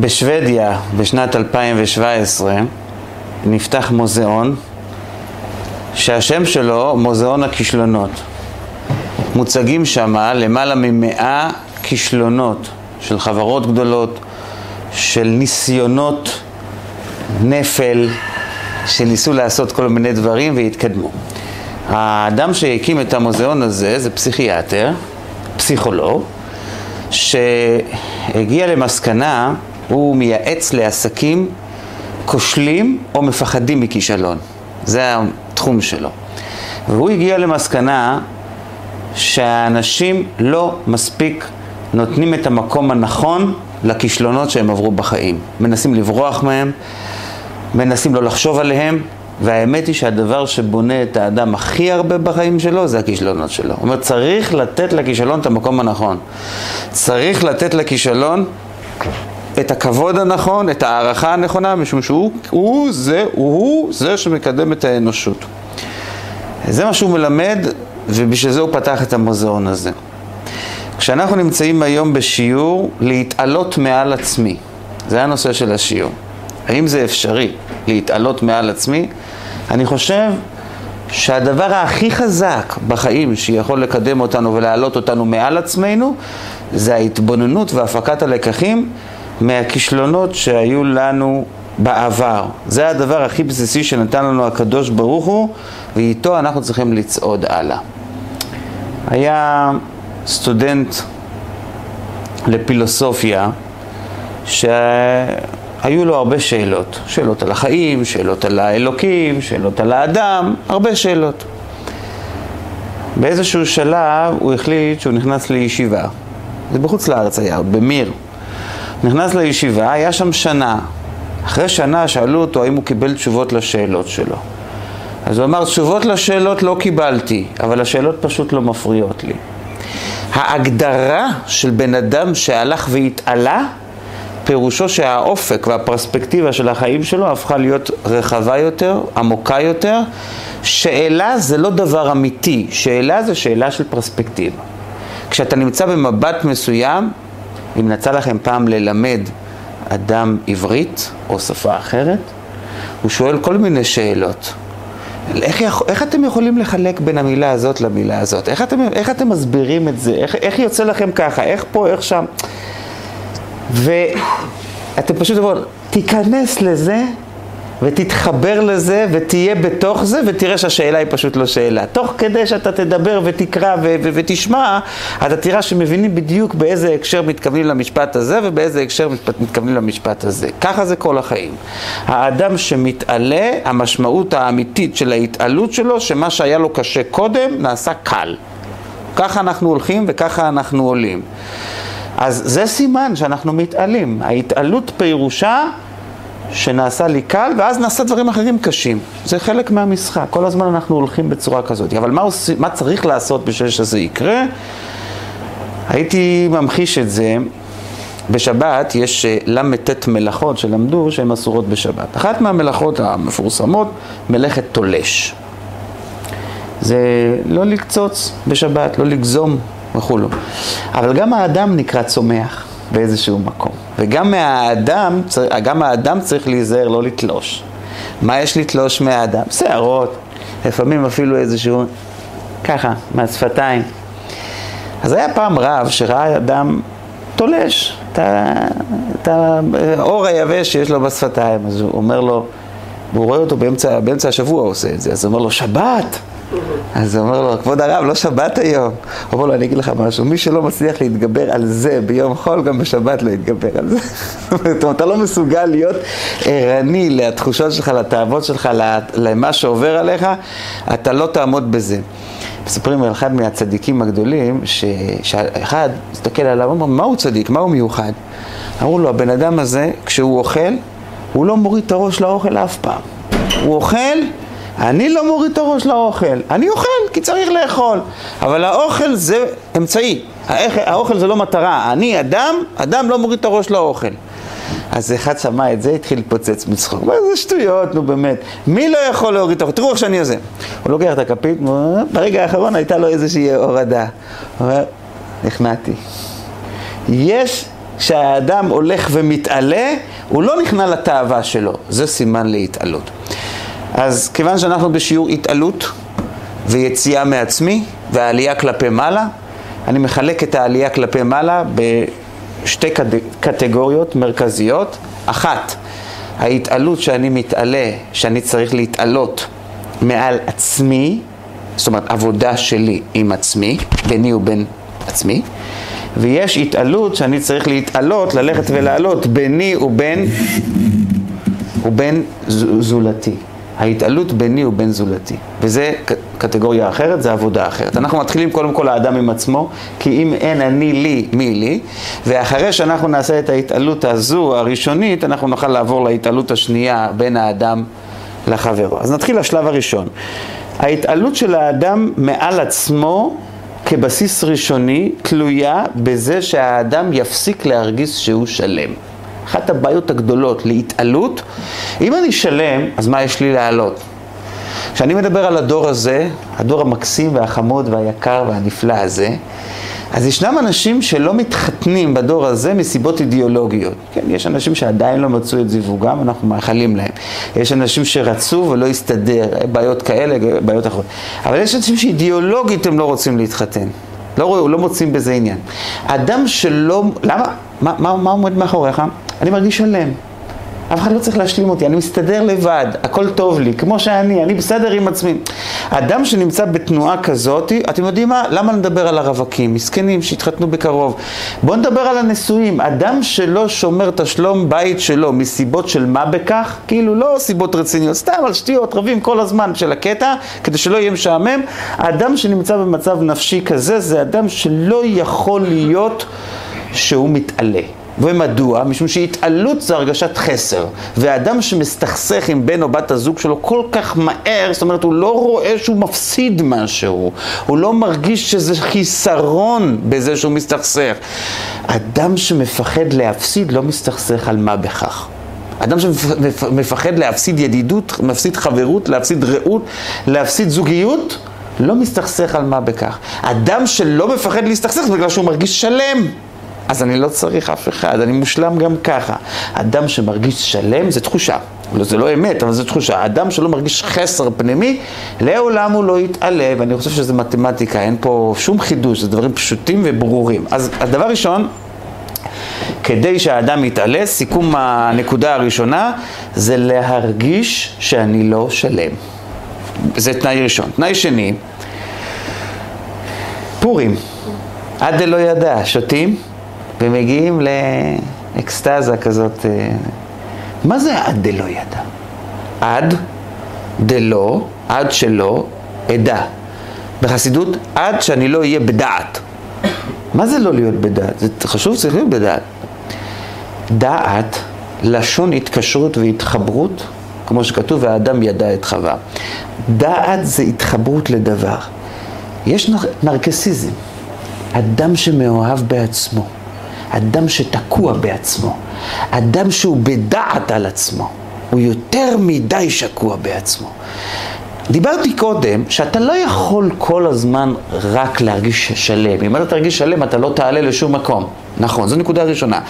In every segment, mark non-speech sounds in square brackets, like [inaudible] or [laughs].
בשוודיה בשנת 2017 נפתח מוזיאון שהשם שלו מוזיאון הכישלונות. מוצגים שם למעלה ממאה כישלונות של חברות גדולות, של ניסיונות נפל, שניסו לעשות כל מיני דברים והתקדמו. האדם שהקים את המוזיאון הזה זה פסיכיאטר, פסיכולוג, שהגיע למסקנה, הוא מייעץ לעסקים כושלים או מפחדים מכישלון. זה התחום שלו. והוא הגיע למסקנה שהאנשים לא מספיק נותנים את המקום הנכון לכישלונות שהם עברו בחיים. מנסים לברוח מהם, מנסים לא לחשוב עליהם, והאמת היא שהדבר שבונה את האדם הכי הרבה בחיים שלו זה הכישלונות שלו. הוא אומר, צריך לתת לכישלון את המקום הנכון. צריך לתת לכישלון את הכבוד הנכון, את ההערכה הנכונה, משום שהוא הוא זה, הוא זה שמקדם את האנושות. זה מה שהוא מלמד, ובשביל זה הוא פתח את המוזיאון הזה. כשאנחנו נמצאים היום בשיעור, להתעלות מעל עצמי. זה הנושא של השיעור. האם זה אפשרי להתעלות מעל עצמי? אני חושב שהדבר הכי חזק בחיים שיכול לקדם אותנו ולהעלות אותנו מעל עצמנו זה ההתבוננות והפקת הלקחים מהכישלונות שהיו לנו בעבר. זה הדבר הכי בסיסי שנתן לנו הקדוש ברוך הוא ואיתו אנחנו צריכים לצעוד הלאה. היה סטודנט לפילוסופיה שהיו לו הרבה שאלות. שאלות על החיים, שאלות על האלוקים, שאלות על האדם, הרבה שאלות. באיזשהו שלב הוא החליט שהוא נכנס לישיבה. זה בחוץ לארץ היה, במיר. נכנס לישיבה, היה שם שנה. אחרי שנה שאלו אותו האם הוא קיבל תשובות לשאלות שלו. אז הוא אמר, תשובות לשאלות לא קיבלתי, אבל השאלות פשוט לא מפריעות לי. ההגדרה של בן אדם שהלך והתעלה, פירושו שהאופק והפרספקטיבה של החיים שלו הפכה להיות רחבה יותר, עמוקה יותר. שאלה זה לא דבר אמיתי, שאלה זה שאלה של פרספקטיבה. כשאתה נמצא במבט מסוים, אם נצא לכם פעם ללמד אדם עברית או שפה אחרת, הוא שואל כל מיני שאלות. איך, איך אתם יכולים לחלק בין המילה הזאת למילה הזאת? איך אתם, איך אתם מסבירים את זה? איך, איך יוצא לכם ככה? איך פה, איך שם? ואתם פשוט אומרים, תיכנס לזה ותתחבר לזה ותהיה בתוך זה ותראה שהשאלה היא פשוט לא שאלה. תוך כדי שאתה תדבר ותקרא ו- ו- ותשמע, אתה תראה שמבינים בדיוק באיזה הקשר מתכוונים למשפט הזה ובאיזה הקשר מתכוונים למשפט הזה. ככה זה כל החיים. האדם שמתעלה, המשמעות האמיתית של ההתעלות שלו, שמה שהיה לו קשה קודם נעשה קל. ככה אנחנו הולכים וככה אנחנו עולים. אז זה סימן שאנחנו מתעלים. ההתעלות פירושה שנעשה לי קל, ואז נעשה דברים אחרים קשים. זה חלק מהמשחק, כל הזמן אנחנו הולכים בצורה כזאת. אבל מה, עוש... מה צריך לעשות בשביל שזה יקרה? הייתי ממחיש את זה. בשבת יש אה, ל"ט מלאכות שלמדו שהן אסורות בשבת. אחת מהמלאכות המפורסמות, מלאכת תולש. זה לא לקצוץ בשבת, לא לגזום וכולו. אבל גם האדם נקרא צומח. באיזשהו מקום. וגם מהאדם, גם האדם צריך להיזהר לא לתלוש. מה יש לתלוש מהאדם? שערות, לפעמים אפילו איזשהו, ככה, מהשפתיים. אז היה פעם רב שראה אדם תולש את האור היבש שיש לו בשפתיים, אז הוא אומר לו, והוא רואה אותו באמצע, באמצע השבוע עושה את זה, אז הוא אומר לו, שבת! אז הוא אומר לו, כבוד הרב, לא שבת היום. הוא אומר לו, אני אגיד לך משהו, מי שלא מצליח להתגבר על זה ביום חול, גם בשבת לא יתגבר על זה. [laughs] זאת אומרת, אתה לא מסוגל להיות ערני לתחושות שלך, לתאוות שלך, למה שעובר עליך, אתה לא תעמוד בזה. מספרים על אחד מהצדיקים הגדולים, שאחד הסתכל עליו, אמר, מה הוא צדיק? מה הוא מיוחד? אמרו לו, הבן אדם הזה, כשהוא אוכל, הוא לא מוריד את הראש לאוכל אף פעם. הוא אוכל, אני לא מוריד את הראש לאוכל, אני אוכל כי צריך לאכול, אבל האוכל זה אמצעי, האוכל זה לא מטרה, אני אדם, אדם לא מוריד את הראש לאוכל. אז אחד שמע את זה, התחיל להתפוצץ מצחוק. מה זה שטויות, נו באמת. מי לא יכול להוריד את הראש? תראו איך שאני עושה. הוא לוקח את הכפית, ברגע האחרון הייתה לו איזושהי הורדה. הוא אומר, נכנעתי. יש כשהאדם הולך ומתעלה, הוא לא נכנע לתאווה שלו, זה סימן להתעלות. אז כיוון שאנחנו בשיעור התעלות ויציאה מעצמי והעלייה כלפי מעלה, אני מחלק את העלייה כלפי מעלה בשתי קטגוריות מרכזיות. אחת, ההתעלות שאני מתעלה, שאני צריך להתעלות מעל עצמי, זאת אומרת עבודה שלי עם עצמי, ביני ובין עצמי, ויש התעלות שאני צריך להתעלות, ללכת ולעלות ביני ובין, ובין זולתי. ההתעלות ביני ובין זולתי. וזה קטגוריה אחרת, זה עבודה אחרת. אנחנו מתחילים קודם כל האדם עם עצמו, כי אם אין אני לי, מי לי, ואחרי שאנחנו נעשה את ההתעלות הזו, הראשונית, אנחנו נוכל לעבור להתעלות השנייה בין האדם לחברו. אז נתחיל לשלב הראשון. ההתעלות של האדם מעל עצמו כבסיס ראשוני תלויה בזה שהאדם יפסיק להרגיש שהוא שלם. אחת הבעיות הגדולות להתעלות, אם אני שלם, אז מה יש לי לעלות? כשאני מדבר על הדור הזה, הדור המקסים והחמוד והיקר והנפלא הזה, אז ישנם אנשים שלא מתחתנים בדור הזה מסיבות אידיאולוגיות. כן, יש אנשים שעדיין לא מצאו את זיווגם, אנחנו מאחלים להם. יש אנשים שרצו ולא הסתדר, בעיות כאלה, בעיות אחרות. אבל יש אנשים שאידיאולוגית הם לא רוצים להתחתן. לא, לא מוצאים בזה עניין. אדם שלא, למה? מה, מה, מה עומד מאחוריך? אני מרגיש שלם. אף אחד לא צריך להשלים אותי, אני מסתדר לבד, הכל טוב לי, כמו שאני, אני בסדר עם עצמי. אדם שנמצא בתנועה כזאת, אתם יודעים מה? למה נדבר על הרווקים? מסכנים שהתחתנו בקרוב. בואו נדבר על הנשואים. אדם שלא שומר את השלום בית שלו מסיבות של מה בכך, כאילו לא סיבות רציניות, סתם על שטויות, רבים כל הזמן של הקטע, כדי שלא יהיה משעמם. האדם שנמצא במצב נפשי כזה, זה אדם שלא יכול להיות שהוא מתעלה. ומדוע? משום שהתעלות זה הרגשת חסר. ואדם שמסתכסך עם בן או בת הזוג שלו כל כך מהר, זאת אומרת, הוא לא רואה שהוא מפסיד משהו. הוא לא מרגיש שזה חיסרון בזה שהוא מסתכסך. אדם שמפחד להפסיד לא מסתכסך על מה בכך. אדם שמפחד להפסיד ידידות, מפסיד חברות, להפסיד רעות, להפסיד זוגיות, לא מסתכסך על מה בכך. אדם שלא מפחד להסתכסך בגלל שהוא מרגיש שלם. אז אני לא צריך אף אחד, אני מושלם גם ככה. אדם שמרגיש שלם זה תחושה. לא, זה לא אמת, אבל זו תחושה. אדם שלא מרגיש חסר פנימי, לעולם הוא לא יתעלה, ואני חושב שזה מתמטיקה, אין פה שום חידוש, זה דברים פשוטים וברורים. אז הדבר ראשון, כדי שהאדם יתעלה, סיכום הנקודה הראשונה, זה להרגיש שאני לא שלם. זה תנאי ראשון. תנאי שני, פורים. עד דלא ידע, שותים? ומגיעים לאקסטזה כזאת. אה, מה זה עד דלא ידע? עד דלא, עד שלא אדע. בחסידות, עד שאני לא אהיה בדעת. מה זה לא להיות בדעת? זה חשוב, צריך להיות בדעת. דעת, לשון התקשרות והתחברות, כמו שכתוב, והאדם ידע את חווה. דעת זה התחברות לדבר. יש נרקסיזם, אדם שמאוהב בעצמו. אדם שתקוע בעצמו, אדם שהוא בדעת על עצמו, הוא יותר מדי שקוע בעצמו. דיברתי קודם שאתה לא יכול כל הזמן רק להרגיש שלם. אם אתה תרגיש שלם אתה לא תעלה לשום מקום. נכון, זו נקודה ראשונה.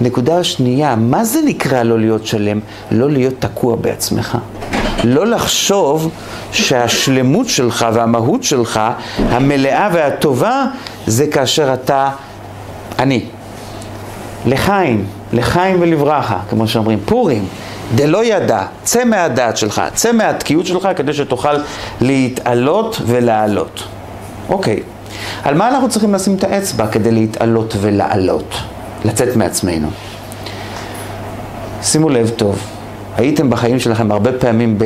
נקודה שנייה, מה זה נקרא לא להיות שלם? לא להיות תקוע בעצמך. לא לחשוב שהשלמות שלך והמהות שלך, המלאה והטובה, זה כאשר אתה אני. לחיים, לחיים ולברכה, כמו שאומרים, פורים, דלא ידע, צא מהדעת שלך, צא מהתקיעות שלך כדי שתוכל להתעלות ולעלות. אוקיי, על מה אנחנו צריכים לשים את האצבע כדי להתעלות ולעלות, לצאת מעצמנו? שימו לב טוב, הייתם בחיים שלכם הרבה פעמים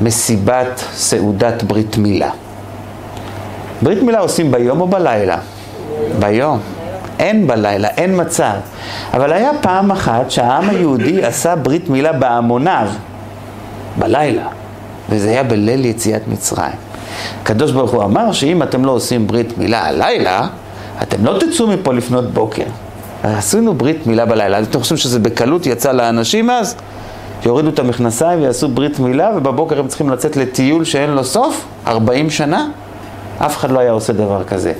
במסיבת סעודת ברית מילה. ברית מילה עושים ביום או בלילה? ביום. אין בלילה, אין מצב. אבל היה פעם אחת שהעם היהודי עשה ברית מילה בהמוניו, בלילה, וזה היה בליל יציאת מצרים. הקדוש ברוך הוא אמר שאם אתם לא עושים ברית מילה הלילה, אתם לא תצאו מפה לפנות בוקר. עשינו ברית מילה בלילה. אתם חושבים שזה בקלות יצא לאנשים אז? שיורידו את המכנסיים ויעשו ברית מילה, ובבוקר הם צריכים לצאת לטיול שאין לו סוף? 40 שנה? אף אחד לא היה עושה דבר כזה.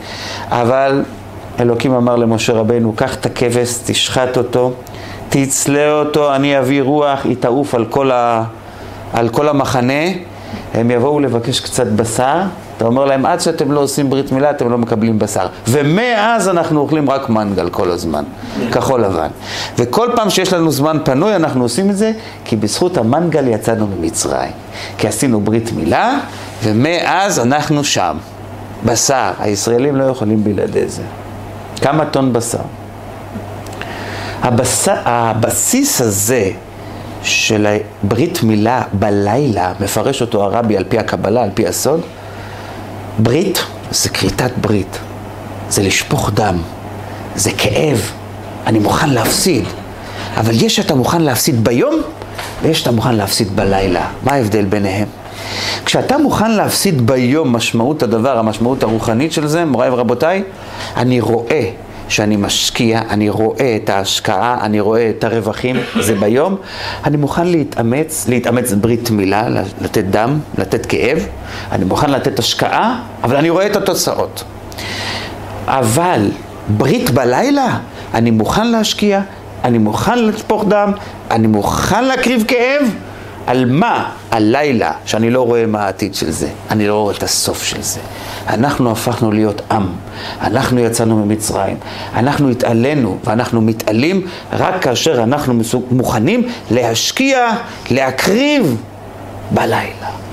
אבל אלוקים אמר למשה רבנו, קח את הכבש, תשחט אותו, תצלה אותו, אני אביא רוח, היא תעוף על כל, ה... על כל המחנה, הם יבואו לבקש קצת בשר, אתה אומר להם, עד שאתם לא עושים ברית מילה, אתם לא מקבלים בשר. ומאז אנחנו אוכלים רק מנגל כל הזמן, כחול לבן. וכל פעם שיש לנו זמן פנוי, אנחנו עושים את זה, כי בזכות המנגל יצאנו ממצרים. כי עשינו ברית מילה, ומאז אנחנו שם. בשר, הישראלים לא יכולים בלעדי זה. כמה טון בשר? הבס... הבסיס הזה של ברית מילה בלילה, מפרש אותו הרבי על פי הקבלה, על פי הסוד, ברית זה כריתת ברית, זה לשפוך דם, זה כאב, אני מוכן להפסיד, אבל יש שאתה מוכן להפסיד ביום ויש שאתה מוכן להפסיד בלילה. מה ההבדל ביניהם? כשאתה מוכן להפסיד ביום משמעות הדבר, המשמעות הרוחנית של זה, מוריי ורבותיי, אני רואה שאני משקיע, אני רואה את ההשקעה, אני רואה את הרווחים, זה ביום. אני מוכן להתאמץ, להתאמץ ברית מילה, לתת דם, לתת כאב. אני מוכן לתת השקעה, אבל אני רואה את התוצאות. אבל ברית בלילה, אני מוכן להשקיע, אני מוכן לשפוך דם, אני מוכן להקריב כאב. על מה? הלילה, שאני לא רואה מה העתיד של זה, אני לא רואה את הסוף של זה. אנחנו הפכנו להיות עם, אנחנו יצאנו ממצרים, אנחנו התעלינו ואנחנו מתעלים רק כאשר אנחנו מוכנים להשקיע, להקריב בלילה.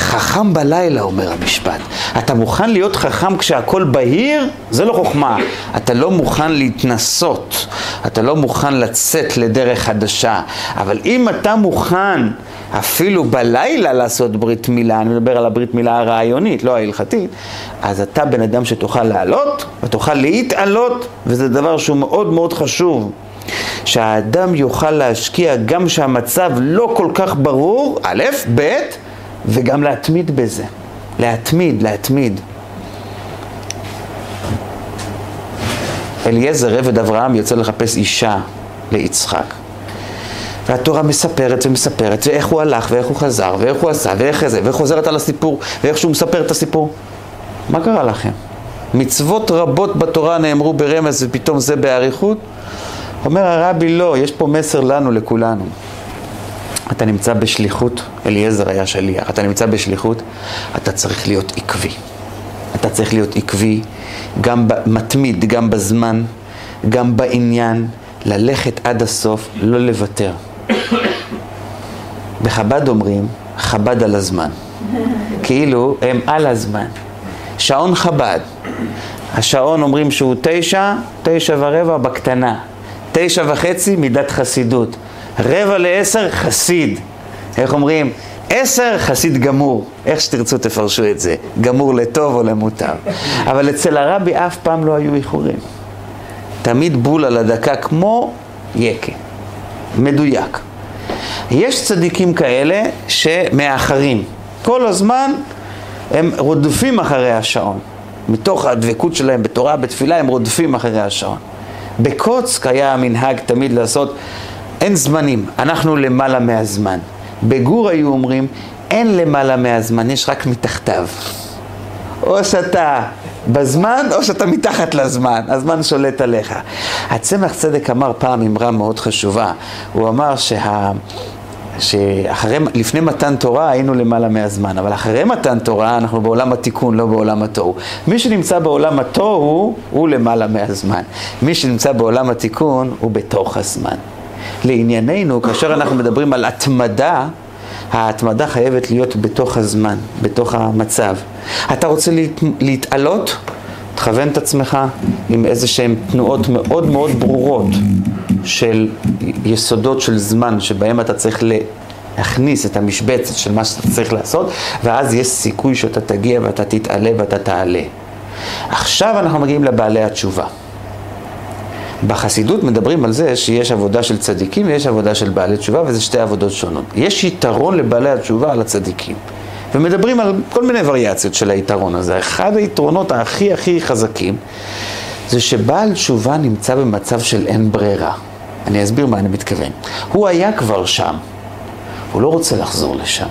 חכם בלילה, אומר המשפט. אתה מוכן להיות חכם כשהכול בהיר? זה לא חוכמה. אתה לא מוכן להתנסות, אתה לא מוכן לצאת לדרך חדשה. אבל אם אתה מוכן אפילו בלילה לעשות ברית מילה, אני מדבר על הברית מילה הרעיונית, לא ההלכתית, אז אתה בן אדם שתוכל לעלות ותוכל להתעלות, וזה דבר שהוא מאוד מאוד חשוב. שהאדם יוכל להשקיע גם שהמצב לא כל כך ברור, א', ב', וגם להתמיד בזה. להתמיד, להתמיד. אליעזר, עבד אברהם, יוצא לחפש אישה ליצחק. והתורה מספרת ומספרת, ואיך הוא הלך, ואיך הוא חזר, ואיך הוא עשה, ואיך זה, ואיך חוזרת על הסיפור, ואיך שהוא מספר את הסיפור. מה קרה לכם? מצוות רבות בתורה נאמרו ברמז ופתאום זה באריכות? אומר הרבי, לא, יש פה מסר לנו, לכולנו. אתה נמצא בשליחות, אליעזר היה שליח, אתה נמצא בשליחות, אתה צריך להיות עקבי. אתה צריך להיות עקבי, גם מתמיד, גם בזמן, גם בעניין, ללכת עד הסוף, לא לוותר. בחב"ד אומרים, חב"ד על הזמן. [laughs] כאילו הם על הזמן. שעון חב"ד. השעון אומרים שהוא תשע, תשע ורבע בקטנה. תשע וחצי מידת חסידות. רבע לעשר חסיד. איך אומרים? עשר חסיד גמור, איך שתרצו תפרשו את זה, גמור לטוב או למוטב. אבל אצל הרבי אף פעם לא היו איחורים. תמיד בול על הדקה כמו יקה, מדויק. יש צדיקים כאלה שמאחרים. כל הזמן הם רודפים אחרי השעון. מתוך הדבקות שלהם בתורה, בתפילה, הם רודפים אחרי השעון. בקוצק היה המנהג תמיד לעשות אין זמנים, אנחנו למעלה מהזמן. בגור היו אומרים, אין למעלה מהזמן, יש רק מתחתיו. או שאתה בזמן, או שאתה מתחת לזמן, הזמן שולט עליך. הצמח צדק אמר פעם אמרה מאוד חשובה, הוא אמר שה... שאחרי, לפני מתן תורה היינו למעלה מהזמן, אבל אחרי מתן תורה אנחנו בעולם התיקון, לא בעולם התוהו. מי שנמצא בעולם התוהו הוא למעלה מהזמן. מי שנמצא בעולם התיקון הוא בתוך הזמן. לענייננו, כאשר אנחנו מדברים על התמדה, ההתמדה חייבת להיות בתוך הזמן, בתוך המצב. אתה רוצה להת... להתעלות? תכוון את עצמך עם איזה שהן תנועות מאוד מאוד ברורות של יסודות של זמן שבהם אתה צריך להכניס את המשבצת של מה שאתה צריך לעשות ואז יש סיכוי שאתה תגיע ואתה תתעלה ואתה תעלה. עכשיו אנחנו מגיעים לבעלי התשובה. בחסידות מדברים על זה שיש עבודה של צדיקים ויש עבודה של בעלי תשובה וזה שתי עבודות שונות. יש יתרון לבעלי התשובה על הצדיקים. ומדברים על כל מיני וריאציות של היתרון הזה. אחד היתרונות הכי הכי חזקים זה שבעל תשובה נמצא במצב של אין ברירה. אני אסביר מה אני מתכוון. הוא היה כבר שם, הוא לא רוצה לחזור לשם.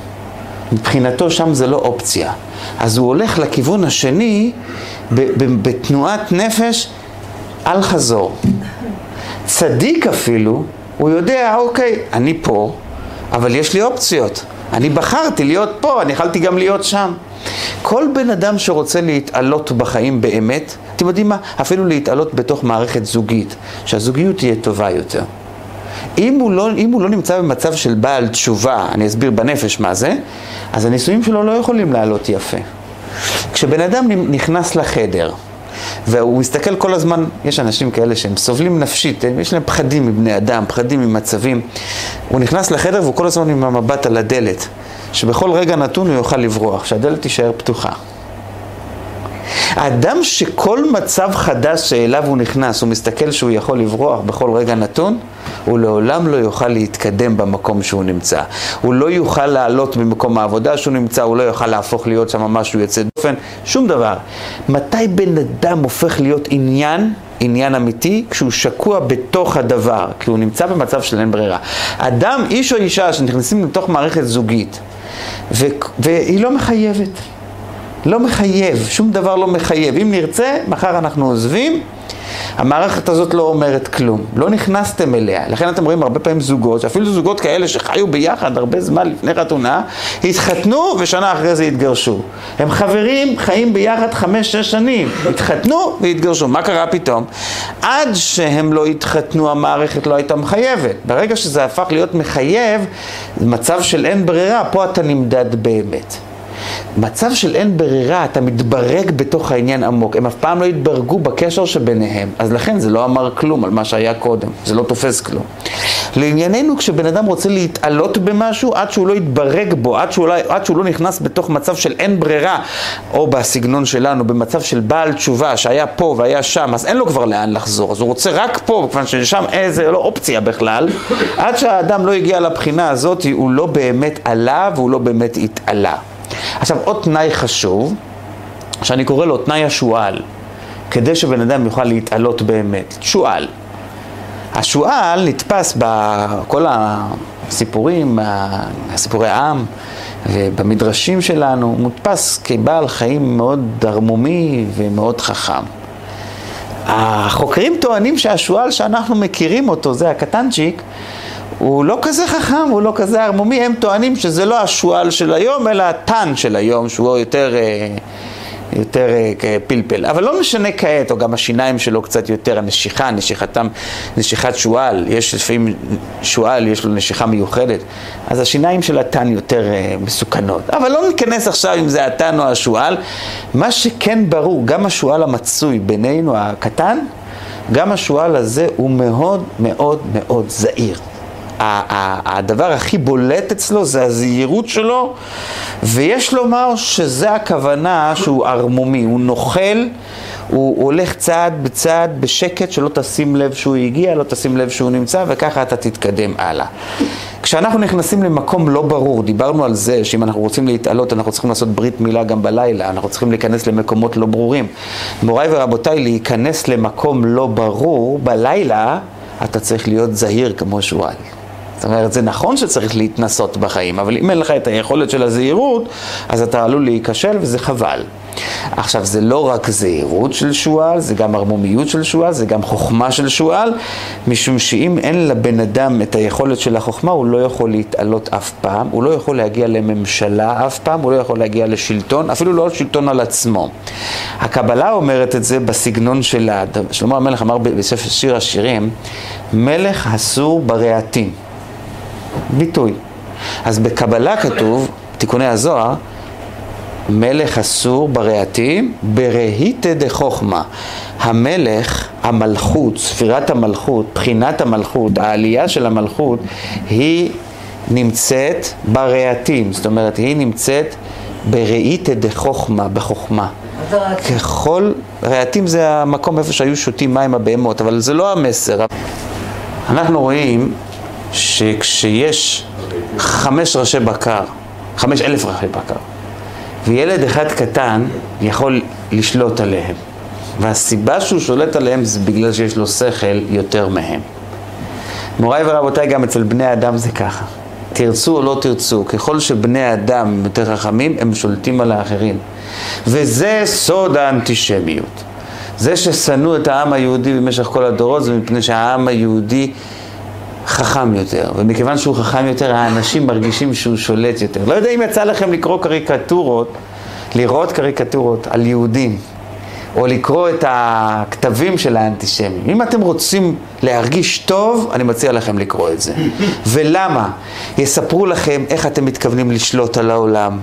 מבחינתו שם זה לא אופציה. אז הוא הולך לכיוון השני בתנועת נפש אל חזור. צדיק אפילו, הוא יודע, אוקיי, אני פה, אבל יש לי אופציות. אני בחרתי להיות פה, אני יכלתי גם להיות שם. כל בן אדם שרוצה להתעלות בחיים באמת, אתם יודעים מה? אפילו להתעלות בתוך מערכת זוגית, שהזוגיות תהיה טובה יותר. אם הוא, לא, אם הוא לא נמצא במצב של בעל תשובה, אני אסביר בנפש מה זה, אז הנישואים שלו לא יכולים לעלות יפה. כשבן אדם נכנס לחדר, והוא מסתכל כל הזמן, יש אנשים כאלה שהם סובלים נפשית, יש להם פחדים מבני אדם, פחדים ממצבים. הוא נכנס לחדר והוא כל הזמן עם המבט על הדלת, שבכל רגע נתון הוא יוכל לברוח, שהדלת תישאר פתוחה. האדם שכל מצב חדש שאליו הוא נכנס, הוא מסתכל שהוא יכול לברוח בכל רגע נתון, הוא לעולם לא יוכל להתקדם במקום שהוא נמצא. הוא לא יוכל לעלות במקום העבודה שהוא נמצא, הוא לא יוכל להפוך להיות שם משהו יוצא דופן, שום דבר. מתי בן אדם הופך להיות עניין? עניין אמיתי כשהוא שקוע בתוך הדבר, כי הוא נמצא במצב של אין ברירה. אדם, איש או אישה שנכנסים לתוך מערכת זוגית ו- והיא לא מחייבת, לא מחייב, שום דבר לא מחייב. אם נרצה, מחר אנחנו עוזבים, המערכת הזאת לא אומרת כלום, לא נכנסתם אליה. לכן אתם רואים הרבה פעמים זוגות, אפילו זוגות כאלה שחיו ביחד הרבה זמן לפני חתונה, התחתנו ושנה אחרי זה התגרשו. הם חברים, חיים ביחד חמש-שש שנים, התחתנו והתגרשו. מה קרה פתאום? עד שהם לא התחתנו המערכת לא הייתה מחייבת. ברגע שזה הפך להיות מחייב, מצב של אין ברירה, פה אתה נמדד באמת. מצב של אין ברירה, אתה מתברג בתוך העניין עמוק. הם אף פעם לא התברגו בקשר שביניהם, אז לכן זה לא אמר כלום על מה שהיה קודם, זה לא תופס כלום. לענייננו, כשבן אדם רוצה להתעלות במשהו, עד שהוא לא יתברג בו, עד שהוא, לא, עד שהוא לא נכנס בתוך מצב של אין ברירה, או בסגנון שלנו, במצב של בעל תשובה שהיה פה והיה שם, אז אין לו כבר לאן לחזור, אז הוא רוצה רק פה, כיוון ששם איזה לא אופציה בכלל, עד שהאדם לא הגיע לבחינה הזאת, הוא לא באמת עלה והוא לא באמת התעלה. עכשיו, עוד תנאי חשוב, שאני קורא לו תנאי השועל, כדי שבן אדם יוכל להתעלות באמת. שועל. השועל נתפס בכל הסיפורים, סיפורי העם ובמדרשים שלנו, מודפס כבעל חיים מאוד ערמומי ומאוד חכם. החוקרים טוענים שהשועל שאנחנו מכירים אותו, זה הקטנצ'יק, הוא לא כזה חכם, הוא לא כזה ערמומי, הם טוענים שזה לא השועל של היום, אלא הטן של היום, שהוא יותר, אה, יותר אה, פלפל. אבל לא משנה כעת, או גם השיניים שלו קצת יותר, הנשיכה, נשיכתם, נשיכת שועל, יש לפעמים שועל, יש לו נשיכה מיוחדת, אז השיניים של הטן יותר אה, מסוכנות. אבל לא ניכנס עכשיו אם זה הטן או השועל. מה שכן ברור, גם השועל המצוי בינינו הקטן, גם השועל הזה הוא מאוד מאוד מאוד זהיר. הדבר הכי בולט אצלו זה הזהירות שלו, ויש לומר שזה הכוונה שהוא ערמומי, הוא נוכל, הוא הולך צעד בצעד בשקט, שלא תשים לב שהוא הגיע, לא תשים לב שהוא נמצא, וככה אתה תתקדם הלאה. כשאנחנו נכנסים למקום לא ברור, דיברנו על זה שאם אנחנו רוצים להתעלות, אנחנו צריכים לעשות ברית מילה גם בלילה, אנחנו צריכים להיכנס למקומות לא ברורים. מוריי ורבותיי, להיכנס למקום לא ברור בלילה, אתה צריך להיות זהיר כמו שועל. זאת אומרת, זה נכון שצריך להתנסות בחיים, אבל אם אין לך את היכולת של הזהירות, אז אתה עלול להיכשל וזה חבל. עכשיו, זה לא רק זהירות של שועל, זה גם ערמומיות של שועל, זה גם חוכמה של שועל, משום שאם אין לבן אדם את היכולת של החוכמה, הוא לא יכול להתעלות אף פעם, הוא לא יכול להגיע לממשלה אף פעם, הוא לא יכול להגיע לשלטון, אפילו לא שלטון על עצמו. הקבלה אומרת את זה בסגנון שלה. שלמה המלך אמר בספר שיר השירים, מלך אסור ברעתים. ביטוי. אז בקבלה כתוב, תיקוני הזוהר, מלך אסור ברהטים, ברהיטה דחוכמה. המלך, המלכות, ספירת המלכות, בחינת המלכות, העלייה של המלכות, היא נמצאת ברהטים, זאת אומרת, היא נמצאת בראיתא דחוכמה, בחוכמה. ככל, רהטים זה המקום איפה שהיו שותים מים הבהמות, אבל זה לא המסר. אנחנו רואים שכשיש חמש ראשי בקר, חמש אלף ראשי בקר, וילד אחד קטן יכול לשלוט עליהם. והסיבה שהוא שולט עליהם זה בגלל שיש לו שכל יותר מהם. מוריי ורבותיי, גם אצל בני אדם זה ככה. תרצו או לא תרצו, ככל שבני אדם יותר חכמים, הם שולטים על האחרים. וזה סוד האנטישמיות. זה ששנאו את העם היהודי במשך כל הדורות זה מפני שהעם היהודי חכם יותר, ומכיוון שהוא חכם יותר, האנשים מרגישים שהוא שולט יותר. לא יודע אם יצא לכם לקרוא קריקטורות, לראות קריקטורות על יהודים, או לקרוא את הכתבים של האנטישמים. אם אתם רוצים להרגיש טוב, אני מציע לכם לקרוא את זה. ולמה? יספרו לכם איך אתם מתכוונים לשלוט על העולם.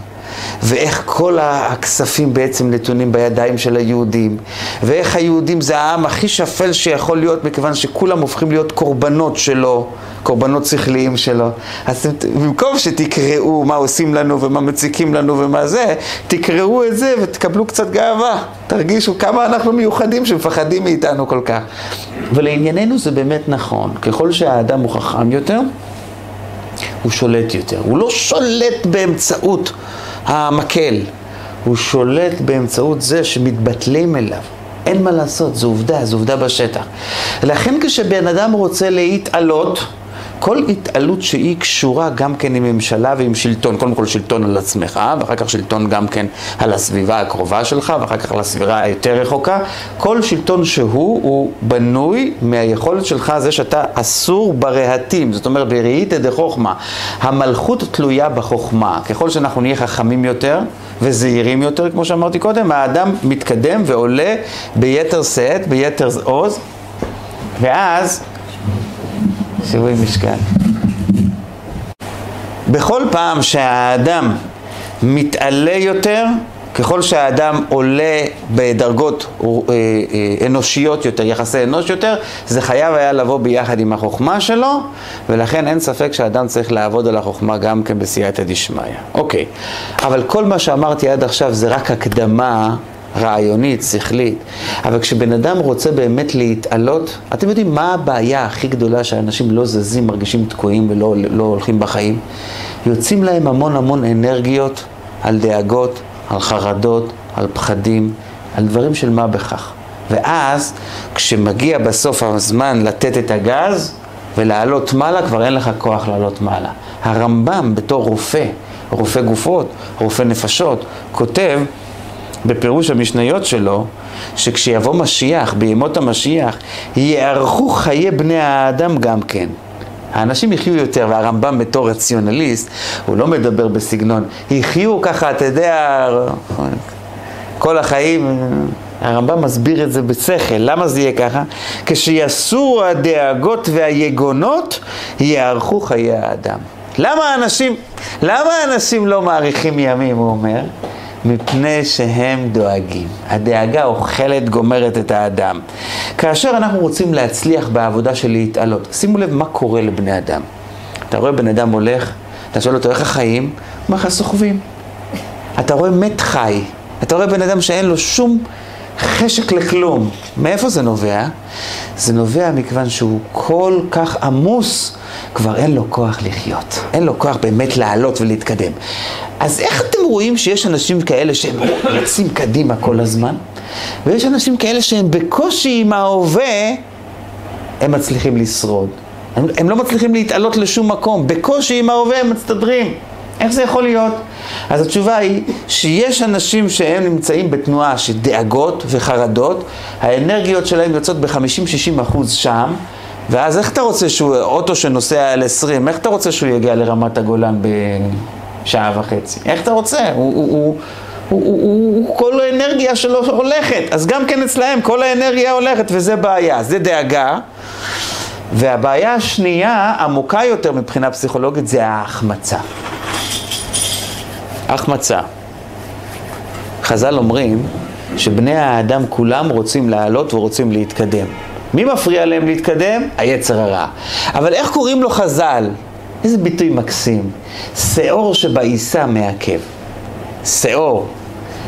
ואיך כל הכספים בעצם נתונים בידיים של היהודים, ואיך היהודים זה העם הכי שפל שיכול להיות, מכיוון שכולם הופכים להיות קורבנות שלו, קורבנות שכליים שלו. אז במקום שתקראו מה עושים לנו ומה מציקים לנו ומה זה, תקראו את זה ותקבלו קצת גאווה. תרגישו כמה אנחנו מיוחדים שמפחדים מאיתנו כל כך. ולענייננו זה באמת נכון, ככל שהאדם הוא חכם יותר, הוא שולט יותר. הוא לא שולט באמצעות המקל, הוא שולט באמצעות זה שמתבטלים אליו. אין מה לעשות, זו עובדה, זו עובדה בשטח. לכן כשבן אדם רוצה להתעלות, כל התעלות שהיא קשורה גם כן עם ממשלה ועם שלטון, קודם כל שלטון על עצמך, ואחר כך שלטון גם כן על הסביבה הקרובה שלך, ואחר כך על הסביבה היותר רחוקה, כל שלטון שהוא, הוא בנוי מהיכולת שלך, זה שאתה אסור ברהטים, זאת אומרת בראיתא דחוכמה. המלכות תלויה בחוכמה, ככל שאנחנו נהיה חכמים יותר וזהירים יותר, כמו שאמרתי קודם, האדם מתקדם ועולה ביתר שאת, ביתר עוז, ואז שיווי משקל. בכל פעם שהאדם מתעלה יותר, ככל שהאדם עולה בדרגות אה, אה, אנושיות יותר, יחסי אנוש יותר, זה חייב היה לבוא ביחד עם החוכמה שלו, ולכן אין ספק שהאדם צריך לעבוד על החוכמה גם כן בסייעתא דשמיא. אוקיי, אבל כל מה שאמרתי עד עכשיו זה רק הקדמה רעיונית, שכלית, אבל כשבן אדם רוצה באמת להתעלות, אתם יודעים מה הבעיה הכי גדולה שאנשים לא זזים, מרגישים תקועים ולא לא הולכים בחיים? יוצאים להם המון המון אנרגיות על דאגות, על חרדות, על פחדים, על דברים של מה בכך. ואז, כשמגיע בסוף הזמן לתת את הגז ולעלות מעלה, כבר אין לך כוח לעלות מעלה. הרמב"ם בתור רופא, רופא גופות, רופא נפשות, כותב בפירוש המשניות שלו, שכשיבוא משיח, בימות המשיח, יארכו חיי בני האדם גם כן. האנשים יחיו יותר, והרמב"ם בתור רציונליסט, הוא לא מדבר בסגנון, יחיו ככה, אתה יודע, כל החיים, הרמב"ם מסביר את זה בשכל, למה זה יהיה ככה? כשיסורו הדאגות והיגונות, יארכו חיי האדם. למה אנשים, למה אנשים לא מאריכים ימים, הוא אומר? מפני שהם דואגים. הדאגה אוכלת, גומרת את האדם. כאשר אנחנו רוצים להצליח בעבודה של להתעלות, שימו לב מה קורה לבני אדם. אתה רואה בן אדם הולך, אתה שואל אותו איך החיים? הוא אומר לך סוחבים. אתה רואה מת חי, אתה רואה בן אדם שאין לו שום חשק לכלום. מאיפה זה נובע? זה נובע מכיוון שהוא כל כך עמוס, כבר אין לו כוח לחיות. אין לו כוח באמת לעלות ולהתקדם. אז איך אתם רואים שיש אנשים כאלה שהם רצים קדימה כל הזמן, ויש אנשים כאלה שהם בקושי עם ההווה, הם מצליחים לשרוד. הם, הם לא מצליחים להתעלות לשום מקום, בקושי עם ההווה הם מסתדרים. איך זה יכול להיות? אז התשובה היא שיש אנשים שהם נמצאים בתנועה של דאגות וחרדות, האנרגיות שלהם יוצאות ב-50-60 אחוז שם, ואז איך אתה רוצה שהוא, אוטו שנוסע על 20, איך אתה רוצה שהוא יגיע לרמת הגולן בשעה וחצי? איך אתה רוצה? הוא, הוא, הוא, הוא, הוא, הוא, הוא, כל האנרגיה שלו הולכת, אז גם כן אצלהם כל האנרגיה הולכת, וזה בעיה, זה דאגה. והבעיה השנייה, עמוקה יותר מבחינה פסיכולוגית, זה ההחמצה. החמצה. חז"ל אומרים שבני האדם כולם רוצים לעלות ורוצים להתקדם. מי מפריע להם להתקדם? היצר הרע. אבל איך קוראים לו חז"ל? איזה ביטוי מקסים. שאור שבעיסה מעכב. שאור.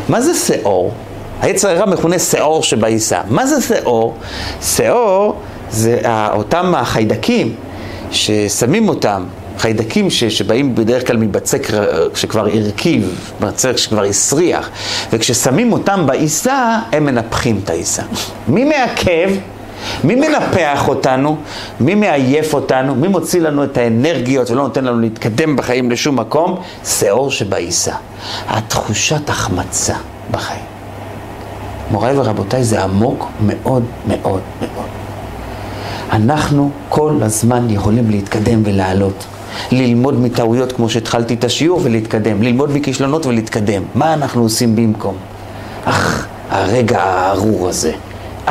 מה זה שאור? היצר הרע מכונה שאור שבעיסה. מה זה שאור? שאור זה אותם החיידקים ששמים אותם חיידקים ש, שבאים בדרך כלל מבצק שכבר הרכיב, בצק שכבר הסריח, וכששמים אותם בעיסה, הם מנפחים את העיסה. מי מעכב? מי מנפח אותנו? מי מעייף אותנו? מי מוציא לנו את האנרגיות ולא נותן לנו להתקדם בחיים לשום מקום? שאור שבעיסה. התחושת החמצה בחיים. מוריי ורבותיי, זה עמוק מאוד מאוד מאוד. אנחנו כל הזמן יכולים להתקדם ולעלות. ללמוד מטעויות כמו שהתחלתי את השיעור ולהתקדם, ללמוד מכישלונות ולהתקדם. מה אנחנו עושים במקום? אך, הרגע הארור הזה.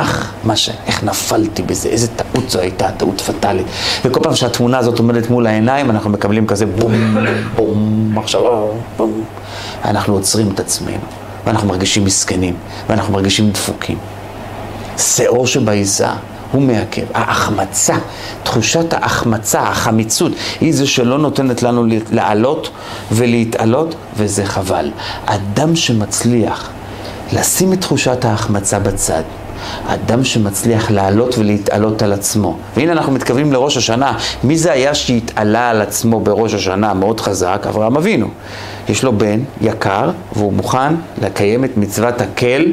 אך, מה ש... איך נפלתי בזה, איזה טעות זו הייתה, טעות פטאלית. וכל פעם שהתמונה הזאת עומדת מול העיניים, אנחנו מקבלים כזה בום, בום, מחשבה, בום. אנחנו עוצרים את עצמנו, ואנחנו מרגישים מסכנים, ואנחנו מרגישים דפוקים. שאור שבעיזה הוא מעכב. ההחמצה, תחושת ההחמצה, החמיצות, היא זה שלא נותנת לנו לעלות ולהתעלות, וזה חבל. אדם שמצליח לשים את תחושת ההחמצה בצד, אדם שמצליח לעלות ולהתעלות על עצמו. והנה אנחנו מתכוונים לראש השנה. מי זה היה שהתעלה על עצמו בראש השנה מאוד חזק? אברהם אבינו. יש לו בן יקר, והוא מוכן לקיים את מצוות הקל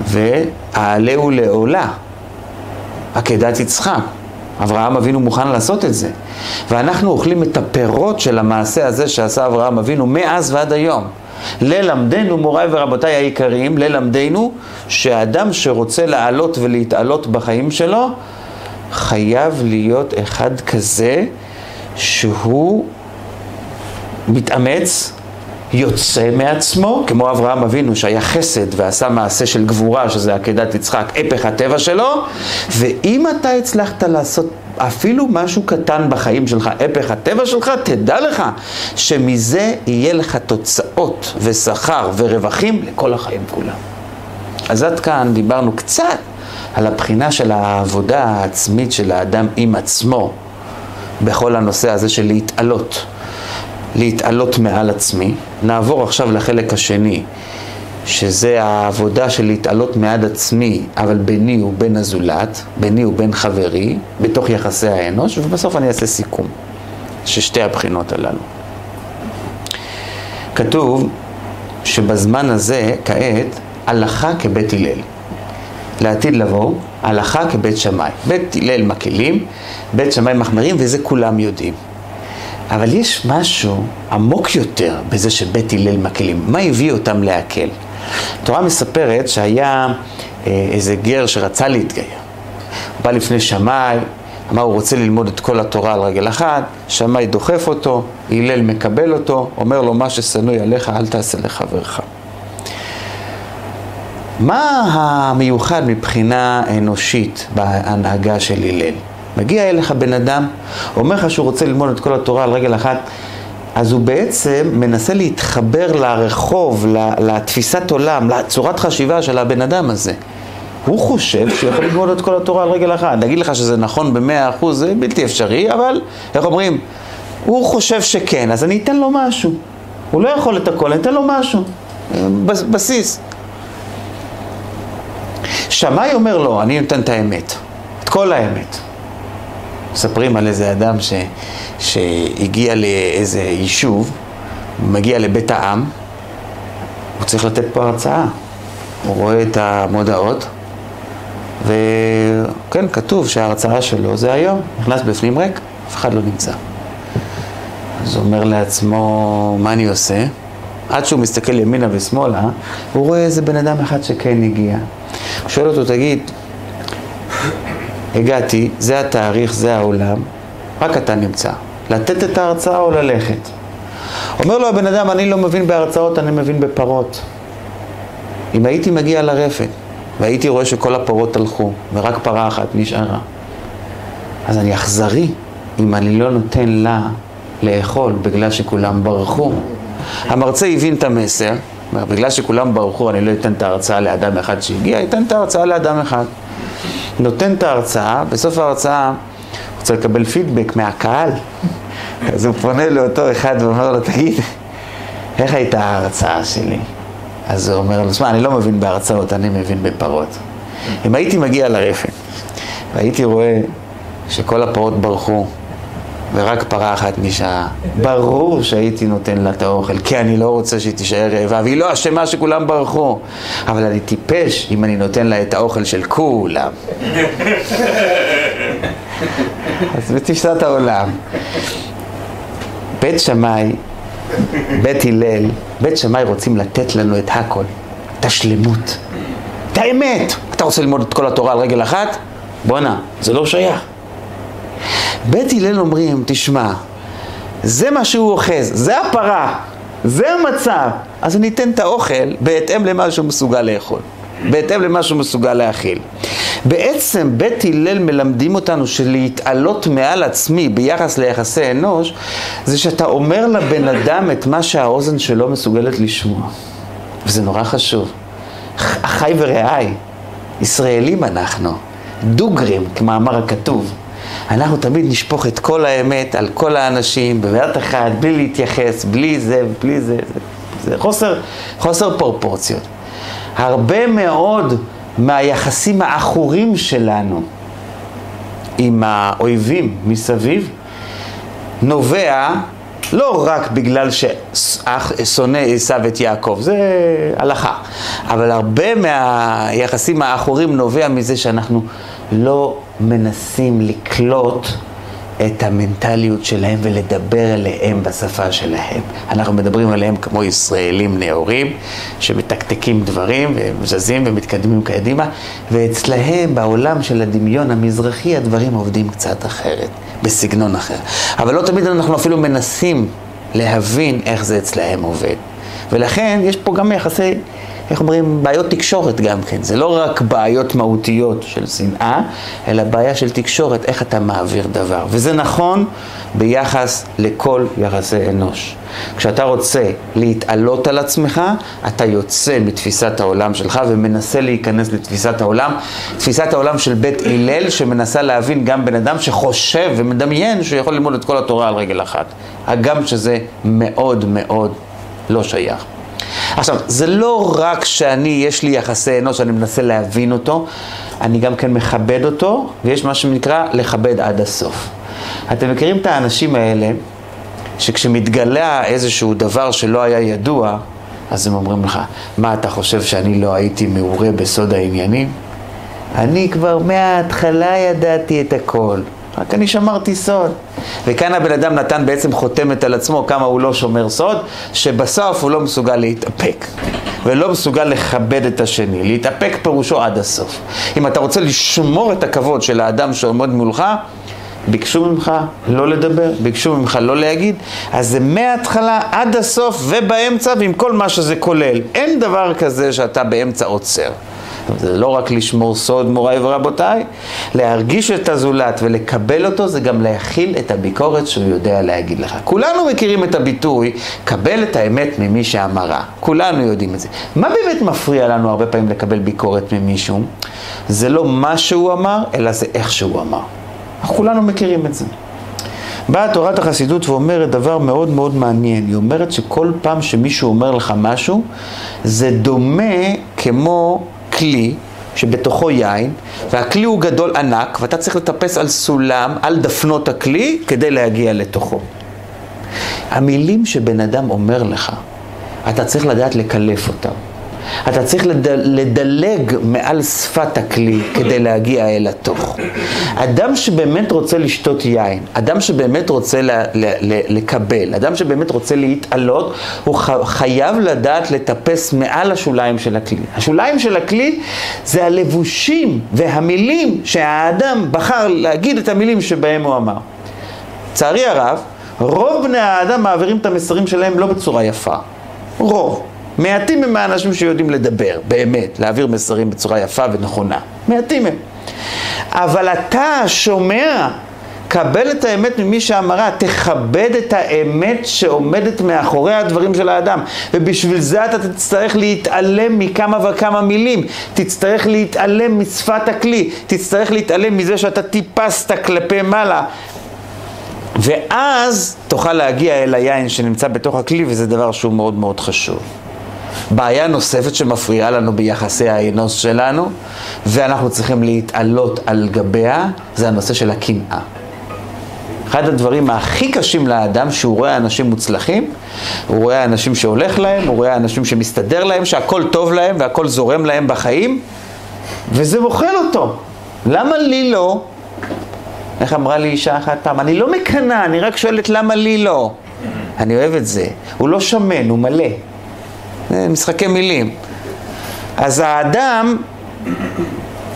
והעלהו לעולה. עקדת יצחק. אברהם אבינו מוכן לעשות את זה. ואנחנו אוכלים את הפירות של המעשה הזה שעשה אברהם אבינו מאז ועד היום. ללמדנו, מוריי ורבותיי היקרים, ללמדנו שאדם שרוצה לעלות ולהתעלות בחיים שלו, חייב להיות אחד כזה שהוא מתאמץ, יוצא מעצמו, כמו אברהם אבינו שהיה חסד ועשה מעשה של גבורה, שזה עקדת יצחק, הפך הטבע שלו, ואם אתה הצלחת לעשות אפילו משהו קטן בחיים שלך, הפך הטבע שלך, תדע לך שמזה יהיה לך תוצאות ושכר ורווחים לכל החיים כולם. אז עד כאן דיברנו קצת על הבחינה של העבודה העצמית של האדם עם עצמו בכל הנושא הזה של להתעלות. להתעלות מעל עצמי. נעבור עכשיו לחלק השני, שזה העבודה של להתעלות מעד עצמי, אבל ביני ובין הזולת, ביני ובין חברי, בתוך יחסי האנוש, ובסוף אני אעשה סיכום של שתי הבחינות הללו. כתוב שבזמן הזה, כעת, הלכה כבית הלל. לעתיד לבוא, הלכה כבית שמאי. בית הלל מקלים, בית שמאי מחמירים, וזה כולם יודעים. אבל יש משהו עמוק יותר בזה שבית הלל מקלים. מה הביא אותם להקל? התורה מספרת שהיה אה, איזה גר שרצה להתגייר. הוא בא לפני שמאי, אמר הוא רוצה ללמוד את כל התורה על רגל אחת, שמאי דוחף אותו, הלל מקבל אותו, אומר לו מה ששנוא עליך אל תעשה לחברך. מה המיוחד מבחינה אנושית בהנהגה של הלל? מגיע אליך בן אדם, אומר לך שהוא רוצה ללמוד את כל התורה על רגל אחת, אז הוא בעצם מנסה להתחבר לרחוב, לתפיסת עולם, לצורת חשיבה של הבן אדם הזה. הוא חושב שהוא יכול ללמוד את כל התורה על רגל אחת. להגיד לך שזה נכון במאה אחוז זה בלתי אפשרי, אבל איך אומרים? הוא חושב שכן, אז אני אתן לו משהו. הוא לא יכול את הכל, אני אתן לו משהו. בסיס. שמאי אומר לו, אני נותן את האמת. את כל האמת. מספרים על איזה אדם ש, שהגיע לאיזה יישוב, מגיע לבית העם, הוא צריך לתת פה הרצאה. הוא רואה את המודעות, וכן, כתוב שההרצאה שלו זה היום, נכנס בפנים ריק, אף אחד לא נמצא. אז הוא אומר לעצמו, מה אני עושה? עד שהוא מסתכל ימינה ושמאלה, הוא רואה איזה בן אדם אחד שכן הגיע. הוא שואל אותו, תגיד, הגעתי, זה התאריך, זה העולם, רק אתה נמצא. לתת את ההרצאה או ללכת? אומר לו הבן אדם, אני לא מבין בהרצאות, אני מבין בפרות. אם הייתי מגיע לרפת והייתי רואה שכל הפרות הלכו ורק פרה אחת נשארה, אז אני אכזרי אם אני לא נותן לה לאכול בגלל שכולם ברחו. המרצה הבין את המסר, בגלל שכולם ברחו אני לא אתן את ההרצאה לאדם אחד שהגיע, אתן את ההרצאה לאדם אחד. נותן את ההרצאה, בסוף ההרצאה רוצה לקבל פידבק מהקהל. אז הוא פונה לאותו אחד ואומר לו, תגיד, איך הייתה ההרצאה שלי? אז הוא אומר לו, שמע, אני לא מבין בהרצאות, אני מבין בפרות. אם הייתי מגיע לרפן והייתי רואה שכל הפרות ברחו ורק פרה אחת נשארה, ברור שהייתי נותן לה את האוכל, כי אני לא רוצה שהיא תישאר רעבה, והיא לא אשמה שכולם ברחו. אבל אני טיפש אם אני נותן לה את האוכל של כולם. אז בתפיסת העולם, בית שמאי, בית הלל, בית שמאי רוצים לתת לנו את הכל, את השלמות, את האמת. אתה רוצה ללמוד את כל התורה על רגל אחת? בואנה, זה לא שייך. בית הלל אומרים, תשמע, זה מה שהוא אוחז, זה הפרה, זה המצב, אז אני אתן את האוכל בהתאם למה שהוא מסוגל לאכול, בהתאם למה שהוא מסוגל להכיל. בעצם בית הלל מלמדים אותנו שלהתעלות מעל עצמי ביחס ליחסי אנוש, זה שאתה אומר לבן אדם את מה שהאוזן שלו מסוגלת לשמוע. וזה נורא חשוב. אחי ורעי, ישראלים אנחנו, דוגרים, כמאמר הכתוב. אנחנו תמיד נשפוך את כל האמת על כל האנשים בבת אחת, בלי להתייחס, בלי זה, בלי זה. זה, זה חוסר, חוסר פרופורציות. הרבה מאוד מהיחסים העכורים שלנו עם האויבים מסביב נובע לא רק בגלל ששונא עשיו את יעקב, זה הלכה, אבל הרבה מהיחסים העכורים נובע מזה שאנחנו לא מנסים לקלוט את המנטליות שלהם ולדבר אליהם בשפה שלהם. אנחנו מדברים עליהם כמו ישראלים נאורים שמתקתקים דברים וזזים ומתקדמים קדימה, ואצלהם בעולם של הדמיון המזרחי הדברים עובדים קצת אחרת, בסגנון אחר. אבל לא תמיד אנחנו אפילו מנסים להבין איך זה אצלהם עובד. ולכן יש פה גם יחסי איך אומרים, בעיות תקשורת גם כן. זה לא רק בעיות מהותיות של שנאה, אלא בעיה של תקשורת, איך אתה מעביר דבר. וזה נכון ביחס לכל יחסי אנוש. כשאתה רוצה להתעלות על עצמך, אתה יוצא מתפיסת העולם שלך ומנסה להיכנס לתפיסת העולם. תפיסת העולם של בית הלל, שמנסה להבין גם בן אדם שחושב ומדמיין שהוא יכול ללמוד את כל התורה על רגל אחת. הגם שזה מאוד מאוד לא שייך. עכשיו, זה לא רק שאני, יש לי יחסי אנוש, אני מנסה להבין אותו, אני גם כן מכבד אותו, ויש מה שנקרא לכבד עד הסוף. אתם מכירים את האנשים האלה, שכשמתגלה איזשהו דבר שלא היה ידוע, אז הם אומרים לך, מה אתה חושב שאני לא הייתי מעורה בסוד העניינים? אני כבר מההתחלה ידעתי את הכל. רק אני שמרתי סוד. וכאן הבן אדם נתן בעצם חותמת על עצמו כמה הוא לא שומר סוד, שבסוף הוא לא מסוגל להתאפק. ולא מסוגל לכבד את השני. להתאפק פירושו עד הסוף. אם אתה רוצה לשמור את הכבוד של האדם שעומד מולך, ביקשו ממך לא לדבר, ביקשו ממך לא להגיד, אז זה מההתחלה עד הסוף ובאמצע ועם כל מה שזה כולל. אין דבר כזה שאתה באמצע עוצר. זה לא רק לשמור סוד מוריי ורבותיי, להרגיש את הזולת ולקבל אותו זה גם להכיל את הביקורת שהוא יודע להגיד לך. כולנו מכירים את הביטוי, קבל את האמת ממי שאמרה. כולנו יודעים את זה. מה באמת מפריע לנו הרבה פעמים לקבל ביקורת ממישהו? זה לא מה שהוא אמר, אלא זה איך שהוא אמר. כולנו מכירים את זה. באה תורת החסידות ואומרת דבר מאוד מאוד מעניין. היא אומרת שכל פעם שמישהו אומר לך משהו, זה דומה כמו כלי שבתוכו יין, והכלי הוא גדול ענק, ואתה צריך לטפס על סולם, על דפנות הכלי, כדי להגיע לתוכו. המילים שבן אדם אומר לך, אתה צריך לדעת לקלף אותם. אתה צריך לד... לדלג מעל שפת הכלי כדי להגיע אל התוך. אדם שבאמת רוצה לשתות יין, אדם שבאמת רוצה ל... ל... ל... לקבל, אדם שבאמת רוצה להתעלות, הוא ח... חייב לדעת לטפס מעל השוליים של הכלי. השוליים של הכלי זה הלבושים והמילים שהאדם בחר להגיד את המילים שבהם הוא אמר. לצערי הרב, רוב בני האדם מעבירים את המסרים שלהם לא בצורה יפה. רוב. מעטים הם האנשים שיודעים לדבר, באמת, להעביר מסרים בצורה יפה ונכונה. מעטים הם. אבל אתה שומע, קבל את האמת ממי שאמרה, תכבד את האמת שעומדת מאחורי הדברים של האדם. ובשביל זה אתה תצטרך להתעלם מכמה וכמה מילים. תצטרך להתעלם משפת הכלי. תצטרך להתעלם מזה שאתה טיפסת כלפי מעלה. ואז תוכל להגיע אל היין שנמצא בתוך הכלי, וזה דבר שהוא מאוד מאוד חשוב. בעיה נוספת שמפריעה לנו ביחסי האנוש שלנו, ואנחנו צריכים להתעלות על גביה, זה הנושא של הקנאה. אחד הדברים הכי קשים לאדם, שהוא רואה אנשים מוצלחים, הוא רואה אנשים שהולך להם, הוא רואה אנשים שמסתדר להם, שהכל טוב להם והכל זורם להם בחיים, וזה מוכל אותו. למה לי לא? איך אמרה לי אישה אחת פעם? אני לא מקנאה, אני רק שואלת למה לי לא. אני אוהב את זה. הוא לא שמן, הוא מלא. משחקי מילים. אז האדם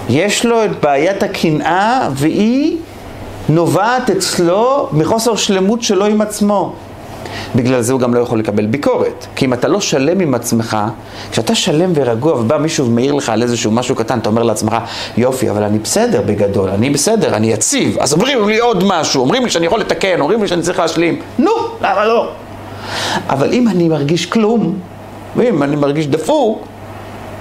יש לו את בעיית הקנאה והיא נובעת אצלו מחוסר שלמות שלו עם עצמו. בגלל זה הוא גם לא יכול לקבל ביקורת. כי אם אתה לא שלם עם עצמך, כשאתה שלם ורגוע ובא מישהו ומעיר לך על איזשהו משהו קטן, אתה אומר לעצמך, יופי, אבל אני בסדר בגדול, אני בסדר, אני יציב. אז אומרים לי עוד משהו, אומרים לי שאני יכול לתקן, אומרים לי שאני צריך להשלים. נו, למה לא? אבל אם אני מרגיש כלום, ואם אני מרגיש דפוק,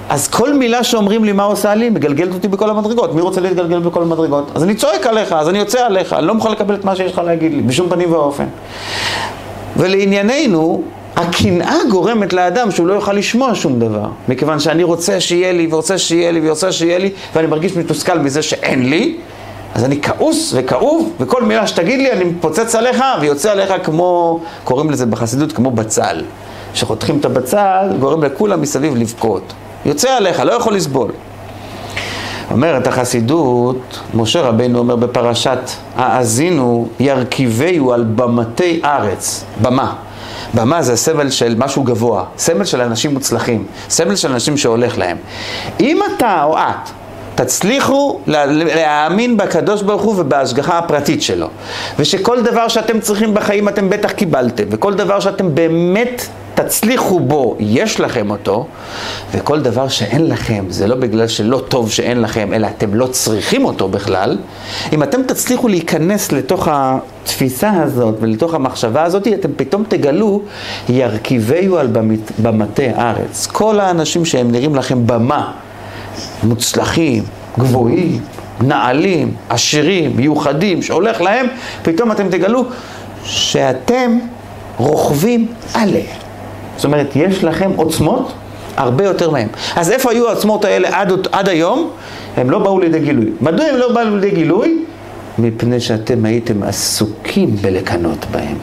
אז כל מילה שאומרים לי מה עושה לי, מגלגלת אותי בכל המדרגות. מי רוצה להתגלגל בכל המדרגות? אז אני צועק עליך, אז אני יוצא עליך, אני לא מוכן לקבל את מה שיש לך להגיד לי, בשום פנים ואופן. ולענייננו, הקנאה גורמת לאדם שהוא לא יוכל לשמוע שום דבר. מכיוון שאני רוצה שיהיה לי, ורוצה שיהיה לי, ורוצה שיהיה לי, ואני מרגיש מתוסכל מזה שאין לי, אז אני כעוס וכאוב, וכל מילה שתגיד לי אני מפוצץ עליך ויוצא עליך כמו, קוראים לזה בחסידות כמו בצל. כשחותכים את הבצל, גורם לכולם מסביב לבכות. יוצא עליך, לא יכול לסבול. אומרת החסידות, משה רבינו אומר בפרשת האזינו ירכיבהו על במתי ארץ, במה. במה זה סמל של משהו גבוה, סמל של אנשים מוצלחים, סמל של אנשים שהולך להם. אם אתה או את תצליחו להאמין בקדוש ברוך הוא ובהשגחה הפרטית שלו, ושכל דבר שאתם צריכים בחיים אתם בטח קיבלתם, וכל דבר שאתם באמת תצליחו בו, יש לכם אותו, וכל דבר שאין לכם, זה לא בגלל שלא טוב שאין לכם, אלא אתם לא צריכים אותו בכלל, אם אתם תצליחו להיכנס לתוך התפיסה הזאת ולתוך המחשבה הזאת, אתם פתאום תגלו, ירכיבהו על במטה ארץ. כל האנשים שהם נראים לכם במה, מוצלחים, גבוהים, נעלים, עשירים, מיוחדים, שהולך להם, פתאום אתם תגלו שאתם רוכבים עליהם. זאת אומרת, יש לכם עוצמות הרבה יותר מהם. אז איפה היו העוצמות האלה עד, עד היום? הם לא באו לידי גילוי. מדוע הם לא באו לידי גילוי? מפני שאתם הייתם עסוקים בלקנות בהם.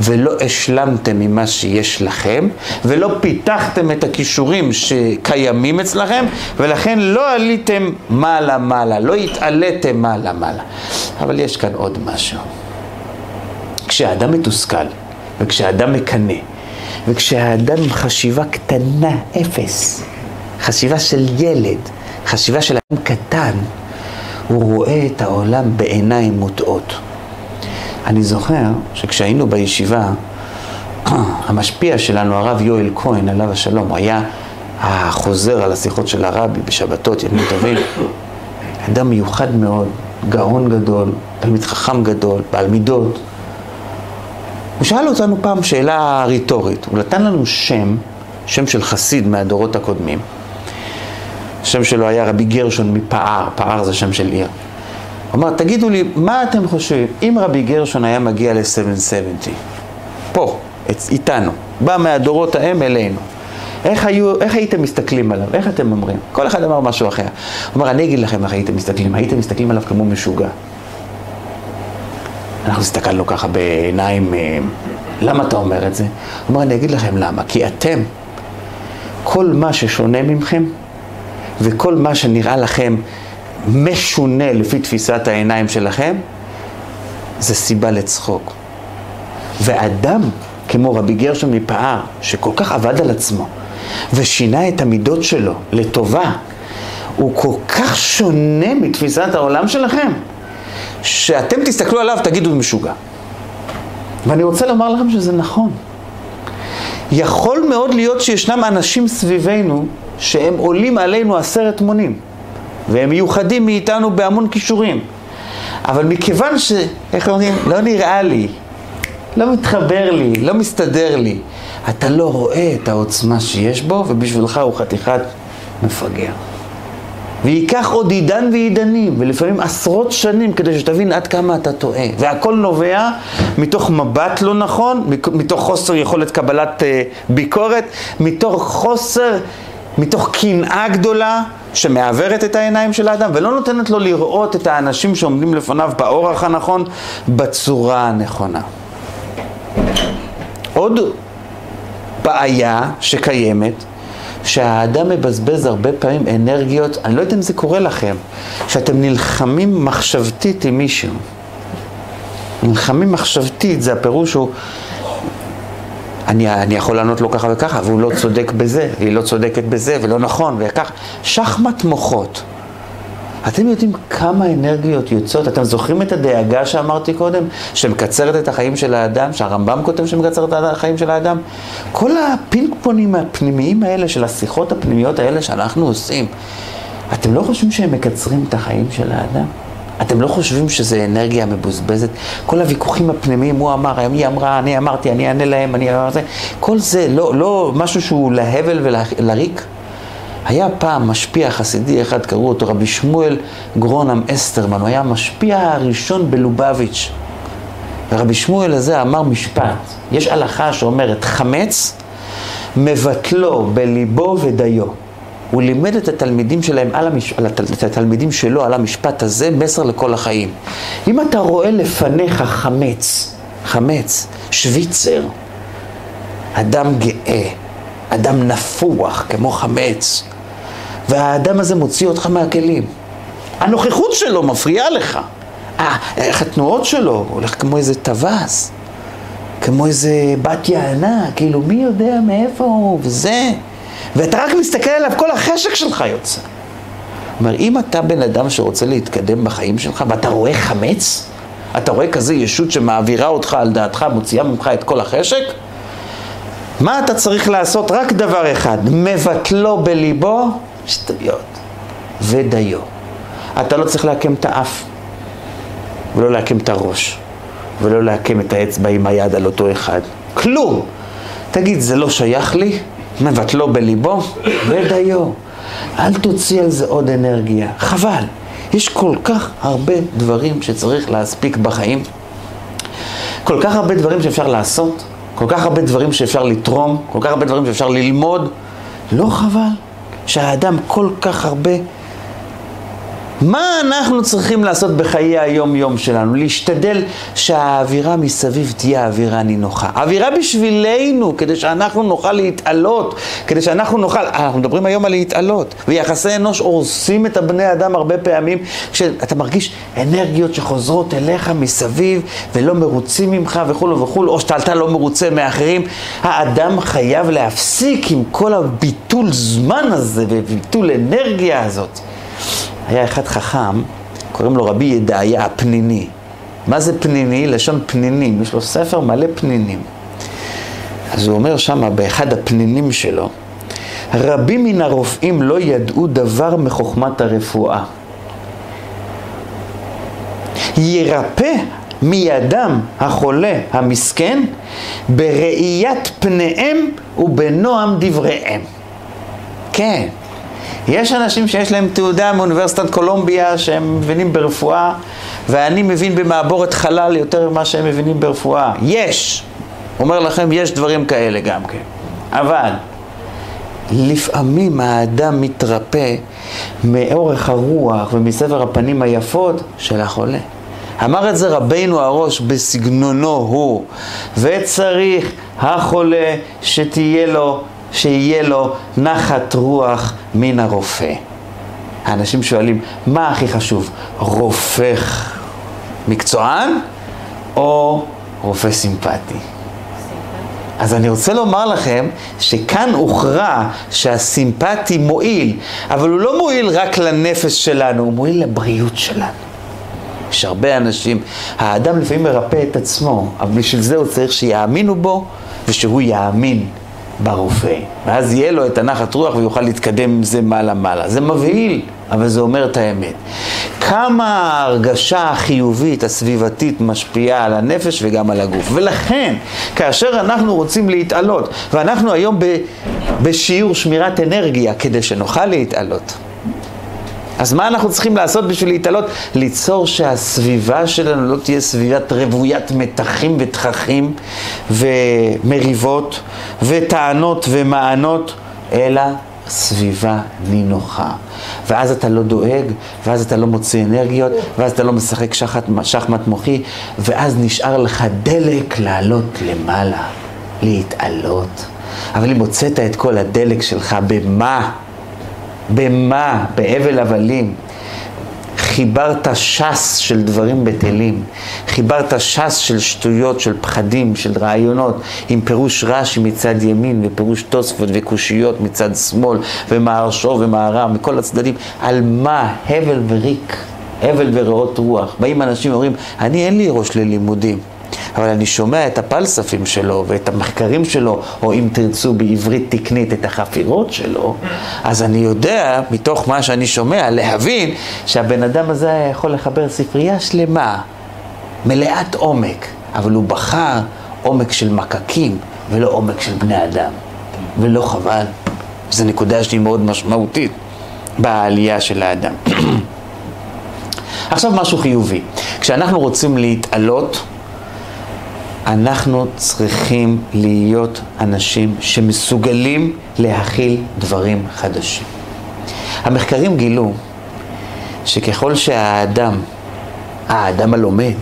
ולא השלמתם ממה שיש לכם, ולא פיתחתם את הכישורים שקיימים אצלכם, ולכן לא עליתם מעלה-מעלה, לא התעליתם מעלה-מעלה. אבל יש כאן עוד משהו. כשאדם מתוסכל, וכשאדם מקנא, וכשהאדם עם חשיבה קטנה, אפס, חשיבה של ילד, חשיבה של אדם קטן, הוא רואה את העולם בעיניים מוטעות. אני זוכר שכשהיינו בישיבה, [clears throat] המשפיע שלנו, הרב יואל כהן, עליו השלום, היה החוזר על השיחות של הרבי בשבתות, ימים טובים. אדם מיוחד מאוד, גאון גדול, תלמיד חכם גדול, בעל מידות. הוא שאל אותנו פעם שאלה ריטורית, הוא נתן לנו שם, שם של חסיד מהדורות הקודמים. השם שלו היה רבי גרשון מפער, פער זה שם של עיר. הוא אמר, תגידו לי, מה אתם חושבים, אם רבי גרשון היה מגיע ל-770, פה, איתנו, בא מהדורות ההם אלינו, איך, היו, איך הייתם מסתכלים עליו? איך אתם אומרים? כל אחד אמר משהו אחר. הוא אמר, אני אגיד לכם איך הייתם מסתכלים, הייתם מסתכלים עליו כמו משוגע. אנחנו הסתכלנו ככה בעיניים, אה, למה אתה אומר את זה? הוא אומר, אני אגיד לכם למה, כי אתם, כל מה ששונה ממכם, וכל מה שנראה לכם משונה לפי תפיסת העיניים שלכם, זה סיבה לצחוק. ואדם, כמו רבי גרשון מפער, שכל כך עבד על עצמו, ושינה את המידות שלו לטובה, הוא כל כך שונה מתפיסת העולם שלכם, שאתם תסתכלו עליו, תגידו משוגע. ואני רוצה לומר לכם שזה נכון. יכול מאוד להיות שישנם אנשים סביבנו שהם עולים עלינו עשרת מונים, והם מיוחדים מאיתנו בהמון כישורים. אבל מכיוון ש... איך אומרים? לא נראה לי, לא מתחבר לי, לא מסתדר לי. אתה לא רואה את העוצמה שיש בו, ובשבילך הוא חתיכת מפגר. וייקח עוד עידן ועידנים, ולפעמים עשרות שנים, כדי שתבין עד כמה אתה טועה. והכל נובע מתוך מבט לא נכון, מתוך חוסר יכולת קבלת uh, ביקורת, מתוך חוסר, מתוך קנאה גדולה שמעוורת את העיניים של האדם, ולא נותנת לו לראות את האנשים שעומדים לפניו באורח הנכון, בצורה הנכונה. עוד בעיה שקיימת שהאדם מבזבז הרבה פעמים אנרגיות, אני לא יודע אם זה קורה לכם, שאתם נלחמים מחשבתית עם מישהו. נלחמים מחשבתית, זה הפירוש הוא, אני, אני יכול לענות לו ככה וככה, והוא לא צודק בזה, והיא לא צודקת בזה, ולא נכון, וכך. שחמט מוחות. אתם יודעים כמה אנרגיות יוצאות? אתם זוכרים את הדאגה שאמרתי קודם? שמקצרת את החיים של האדם? שהרמב"ם כותב שמקצרת את החיים של האדם? כל הפינג פונגים הפנימיים האלה של השיחות הפנימיות האלה שאנחנו עושים, אתם לא חושבים שהם מקצרים את החיים של האדם? אתם לא חושבים שזה אנרגיה מבוזבזת? כל הוויכוחים הפנימיים, הוא אמר, היא אמרה, אני אמרתי, אני אענה להם, אני אמרתי, כל זה לא, לא משהו שהוא להבל ולריק? היה פעם משפיע חסידי אחד, קראו אותו רבי שמואל גרונם אסטרמן, הוא היה המשפיע הראשון בלובביץ'. ורבי שמואל הזה אמר משפט, יש הלכה שאומרת חמץ מבטלו בליבו ודיו. הוא לימד את התלמידים שלהם, על המש... את התלמידים שלו על המשפט הזה, מסר לכל החיים. אם אתה רואה לפניך חמץ, חמץ, שוויצר, אדם גאה, אדם נפוח כמו חמץ, והאדם הזה מוציא אותך מהכלים. הנוכחות שלו מפריעה לך. איך התנועות שלו, הוא הולך כמו איזה טווס, כמו איזה בת יענה, כאילו מי יודע מאיפה הוא, וזה. ואתה רק מסתכל עליו, כל החשק שלך יוצא. אומר, אם אתה בן אדם שרוצה להתקדם בחיים שלך ואתה רואה חמץ, אתה רואה כזה ישות שמעבירה אותך על דעתך, מוציאה ממך את כל החשק, מה אתה צריך לעשות? רק דבר אחד, מבטלו בליבו שטויות ודיו. אתה לא צריך לעקם את האף, ולא לעקם את הראש, ולא לעקם את האצבע עם היד על אותו אחד. כלום. תגיד, זה לא שייך לי? מבטלו בליבו ודיו. אל תוציא על זה עוד אנרגיה. חבל. יש כל כך הרבה דברים שצריך להספיק בחיים. כל כך הרבה דברים שאפשר לעשות, כל כך הרבה דברים שאפשר לתרום, כל כך הרבה דברים שאפשר ללמוד. לא חבל שהאדם כל כך הרבה מה אנחנו צריכים לעשות בחיי היום-יום שלנו? להשתדל שהאווירה מסביב תהיה אווירה נינוחה. אווירה בשבילנו, כדי שאנחנו נוכל להתעלות, כדי שאנחנו נוכל, אנחנו מדברים היום על להתעלות, ויחסי אנוש הורסים את הבני אדם הרבה פעמים, כשאתה מרגיש אנרגיות שחוזרות אליך מסביב, ולא מרוצים ממך וכולו וכולו, או שאתה לא מרוצה מאחרים. האדם חייב להפסיק עם כל הביטול זמן הזה, וביטול אנרגיה הזאת. היה אחד חכם, קוראים לו רבי ידעיה הפניני. מה זה פניני? לשון פנינים. יש לו ספר מלא פנינים. אז הוא אומר שמה, באחד הפנינים שלו, רבים מן הרופאים לא ידעו דבר מחוכמת הרפואה. ירפא מידם החולה המסכן בראיית פניהם ובנועם דבריהם. כן. יש אנשים שיש להם תעודה מאוניברסיטת קולומביה שהם מבינים ברפואה, ואני מבין במעבורת חלל יותר ממה שהם מבינים ברפואה. יש! אומר לכם, יש דברים כאלה גם כן. אבל לפעמים האדם מתרפא מאורך הרוח ומסבר הפנים היפות של החולה. אמר את זה רבינו הראש בסגנונו הוא, וצריך החולה שתהיה לו שיהיה לו נחת רוח מן הרופא. האנשים שואלים, מה הכי חשוב, רופא מקצוען או רופא סימפטי? אז אני רוצה לומר לכם שכאן הוכרע שהסימפטי מועיל, אבל הוא לא מועיל רק לנפש שלנו, הוא מועיל לבריאות שלנו. יש הרבה אנשים, האדם לפעמים מרפא את עצמו, אבל בשביל זה הוא צריך שיאמינו בו ושהוא יאמין ברופא, ואז יהיה לו את הנחת רוח ויוכל להתקדם עם זה מעלה-מעלה. זה מבהיל, אבל זה אומר את האמת. כמה ההרגשה החיובית, הסביבתית, משפיעה על הנפש וגם על הגוף. ולכן, כאשר אנחנו רוצים להתעלות, ואנחנו היום בשיעור שמירת אנרגיה, כדי שנוכל להתעלות, אז מה אנחנו צריכים לעשות בשביל להתעלות? ליצור שהסביבה שלנו לא תהיה סביבת רוויית מתחים ותככים ומריבות וטענות ומענות, אלא סביבה נינוחה. ואז אתה לא דואג, ואז אתה לא מוציא אנרגיות, ואז אתה לא משחק שחת, שחמט מוחי, ואז נשאר לך דלק לעלות למעלה, להתעלות. אבל אם הוצאת את כל הדלק שלך, במה? במה? בהבל הבלים. חיברת ש"ס של דברים בטלים, חיברת ש"ס של שטויות, של פחדים, של רעיונות, עם פירוש רש"י מצד ימין ופירוש תוספות וקושיות מצד שמאל, ומהרשור ומהרם, מכל הצדדים, על מה? הבל וריק, הבל ורעות רוח. באים אנשים ואומרים, אני אין לי ראש ללימודים. אבל אני שומע את הפלספים שלו ואת המחקרים שלו, או אם תרצו בעברית תקנית את החפירות שלו, אז אני יודע, מתוך מה שאני שומע, להבין שהבן אדם הזה היה יכול לחבר ספרייה שלמה, מלאת עומק, אבל הוא בחר עומק של מקקים ולא עומק של בני אדם. ולא חבל. זו נקודה שהיא מאוד משמעותית בעלייה של האדם. [clears throat] עכשיו משהו חיובי. כשאנחנו רוצים להתעלות, אנחנו צריכים להיות אנשים שמסוגלים להכיל דברים חדשים. המחקרים גילו שככל שהאדם, האדם הלומד,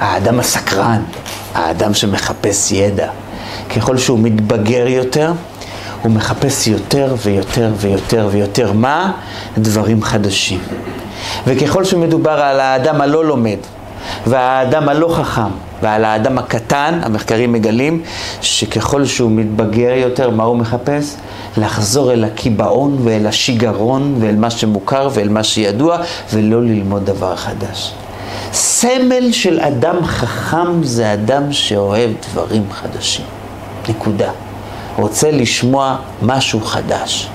האדם הסקרן, האדם שמחפש ידע, ככל שהוא מתבגר יותר, הוא מחפש יותר ויותר ויותר ויותר מה? דברים חדשים. וככל שמדובר על האדם הלא לומד והאדם הלא חכם ועל האדם הקטן, המחקרים מגלים שככל שהוא מתבגר יותר, מה הוא מחפש? לחזור אל הקיבעון ואל השיגרון ואל מה שמוכר ואל מה שידוע ולא ללמוד דבר חדש. סמל של אדם חכם זה אדם שאוהב דברים חדשים. נקודה. רוצה לשמוע משהו חדש.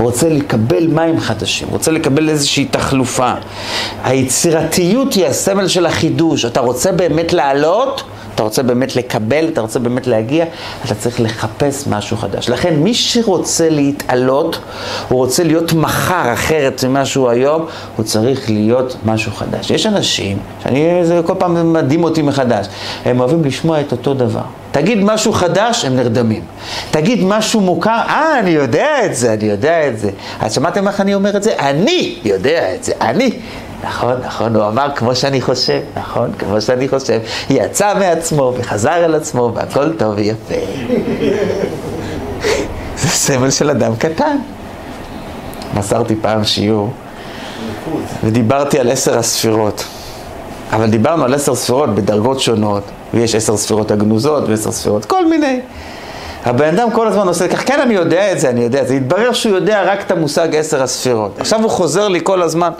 רוצה לקבל מים חדשים, רוצה לקבל איזושהי תחלופה. היצירתיות היא הסמל של החידוש. אתה רוצה באמת לעלות, אתה רוצה באמת לקבל, אתה רוצה באמת להגיע, אתה צריך לחפש משהו חדש. לכן מי שרוצה להתעלות, הוא רוצה להיות מחר אחרת ממה שהוא היום, הוא צריך להיות משהו חדש. יש אנשים, שאני, זה כל פעם מדהים אותי מחדש, הם אוהבים לשמוע את אותו דבר. תגיד משהו חדש, הם נרדמים. תגיד משהו מוכר, אה, אני יודע את זה, אני יודע את זה. אז שמעתם איך אני אומר את זה? אני יודע את זה, אני. נכון, נכון, הוא אמר כמו שאני חושב, נכון, כמו שאני חושב. יצא מעצמו וחזר אל עצמו והכל טוב ויפה. [laughs] זה סמל של אדם קטן. מסרתי פעם שיעור ודיברתי על עשר הספירות. אבל דיברנו על עשר ספירות בדרגות שונות, ויש עשר ספירות הגנוזות ועשר ספירות, כל מיני. הבן אדם כל הזמן עושה כך, כן אני יודע את זה, אני יודע את זה. התברר שהוא יודע רק את המושג עשר הספירות. עכשיו הוא חוזר לי כל הזמן.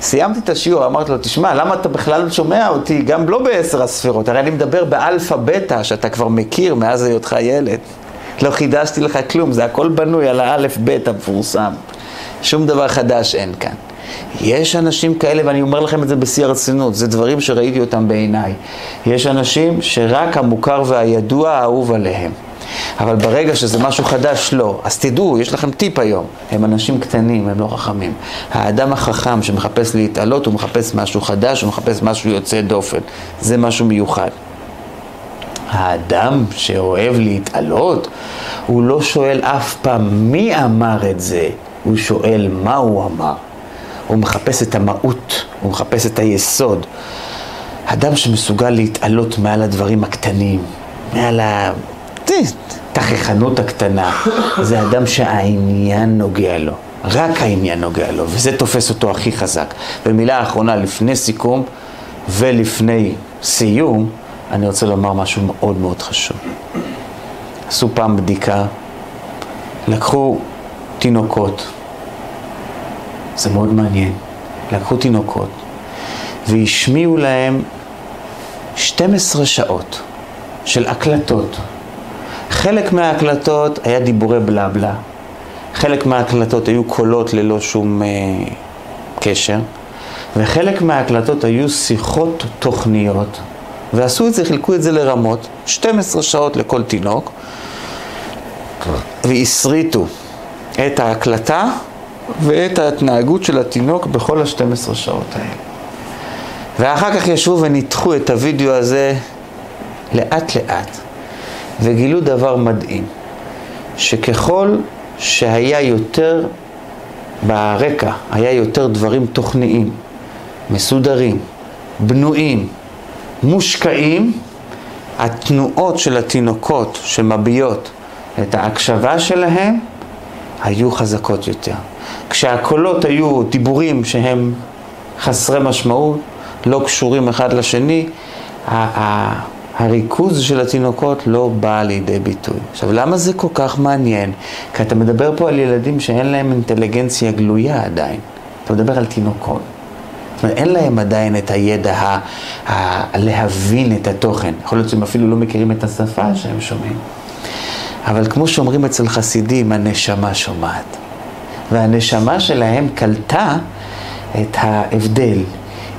סיימתי את השיעור, אמרתי לו, תשמע, למה אתה בכלל שומע אותי גם לא בעשר הספירות? הרי אני מדבר באלפא בטא, שאתה כבר מכיר מאז היותך ילד. לא חידשתי לך כלום, זה הכל בנוי על האלף בית המפורסם. שום דבר חדש אין כאן. יש אנשים כאלה, ואני אומר לכם את זה בשיא הרצינות, זה דברים שראיתי אותם בעיניי. יש אנשים שרק המוכר והידוע האהוב עליהם. אבל ברגע שזה משהו חדש, לא. אז תדעו, יש לכם טיפ היום. הם אנשים קטנים, הם לא חכמים. האדם החכם שמחפש להתעלות, הוא מחפש משהו חדש, הוא מחפש משהו יוצא דופן. זה משהו מיוחד. האדם שאוהב להתעלות, הוא לא שואל אף פעם מי אמר את זה, הוא שואל מה הוא אמר. הוא מחפש את המהות, הוא מחפש את היסוד. אדם שמסוגל להתעלות מעל הדברים הקטנים, מעל התככנות הקטנה, זה אדם שהעניין נוגע לו. רק העניין נוגע לו, וזה תופס אותו הכי חזק. ומילה אחרונה, לפני סיכום ולפני סיום, אני רוצה לומר משהו מאוד מאוד חשוב. עשו פעם בדיקה, לקחו תינוקות, זה מאוד מעניין. לקחו תינוקות והשמיעו להם 12 שעות של הקלטות. חלק מההקלטות היה דיבורי בלה בלה, חלק מההקלטות היו קולות ללא שום אה, קשר, וחלק מההקלטות היו שיחות תוכניות, ועשו את זה, חילקו את זה לרמות, 12 שעות לכל תינוק, והסריטו את ההקלטה ואת ההתנהגות של התינוק בכל ה-12 שעות האלה. ואחר כך ישבו וניתחו את הוידאו הזה לאט לאט, וגילו דבר מדהים, שככל שהיה יותר ברקע, היה יותר דברים תוכניים, מסודרים, בנויים, מושקעים, התנועות של התינוקות שמביעות את ההקשבה שלהם היו חזקות יותר. כשהקולות היו דיבורים שהם חסרי משמעות, לא קשורים אחד לשני. הריכוז של התינוקות לא בא לידי ביטוי. עכשיו, למה זה כל כך מעניין? כי אתה מדבר פה על ילדים שאין להם אינטליגנציה גלויה עדיין. אתה מדבר על תינוקות. זאת אומרת, אין להם עדיין את הידע ה, ה, להבין את התוכן. יכול להיות שהם אפילו לא מכירים את השפה שהם שומעים. אבל כמו שאומרים אצל חסידים, הנשמה שומעת. והנשמה שלהם קלטה את ההבדל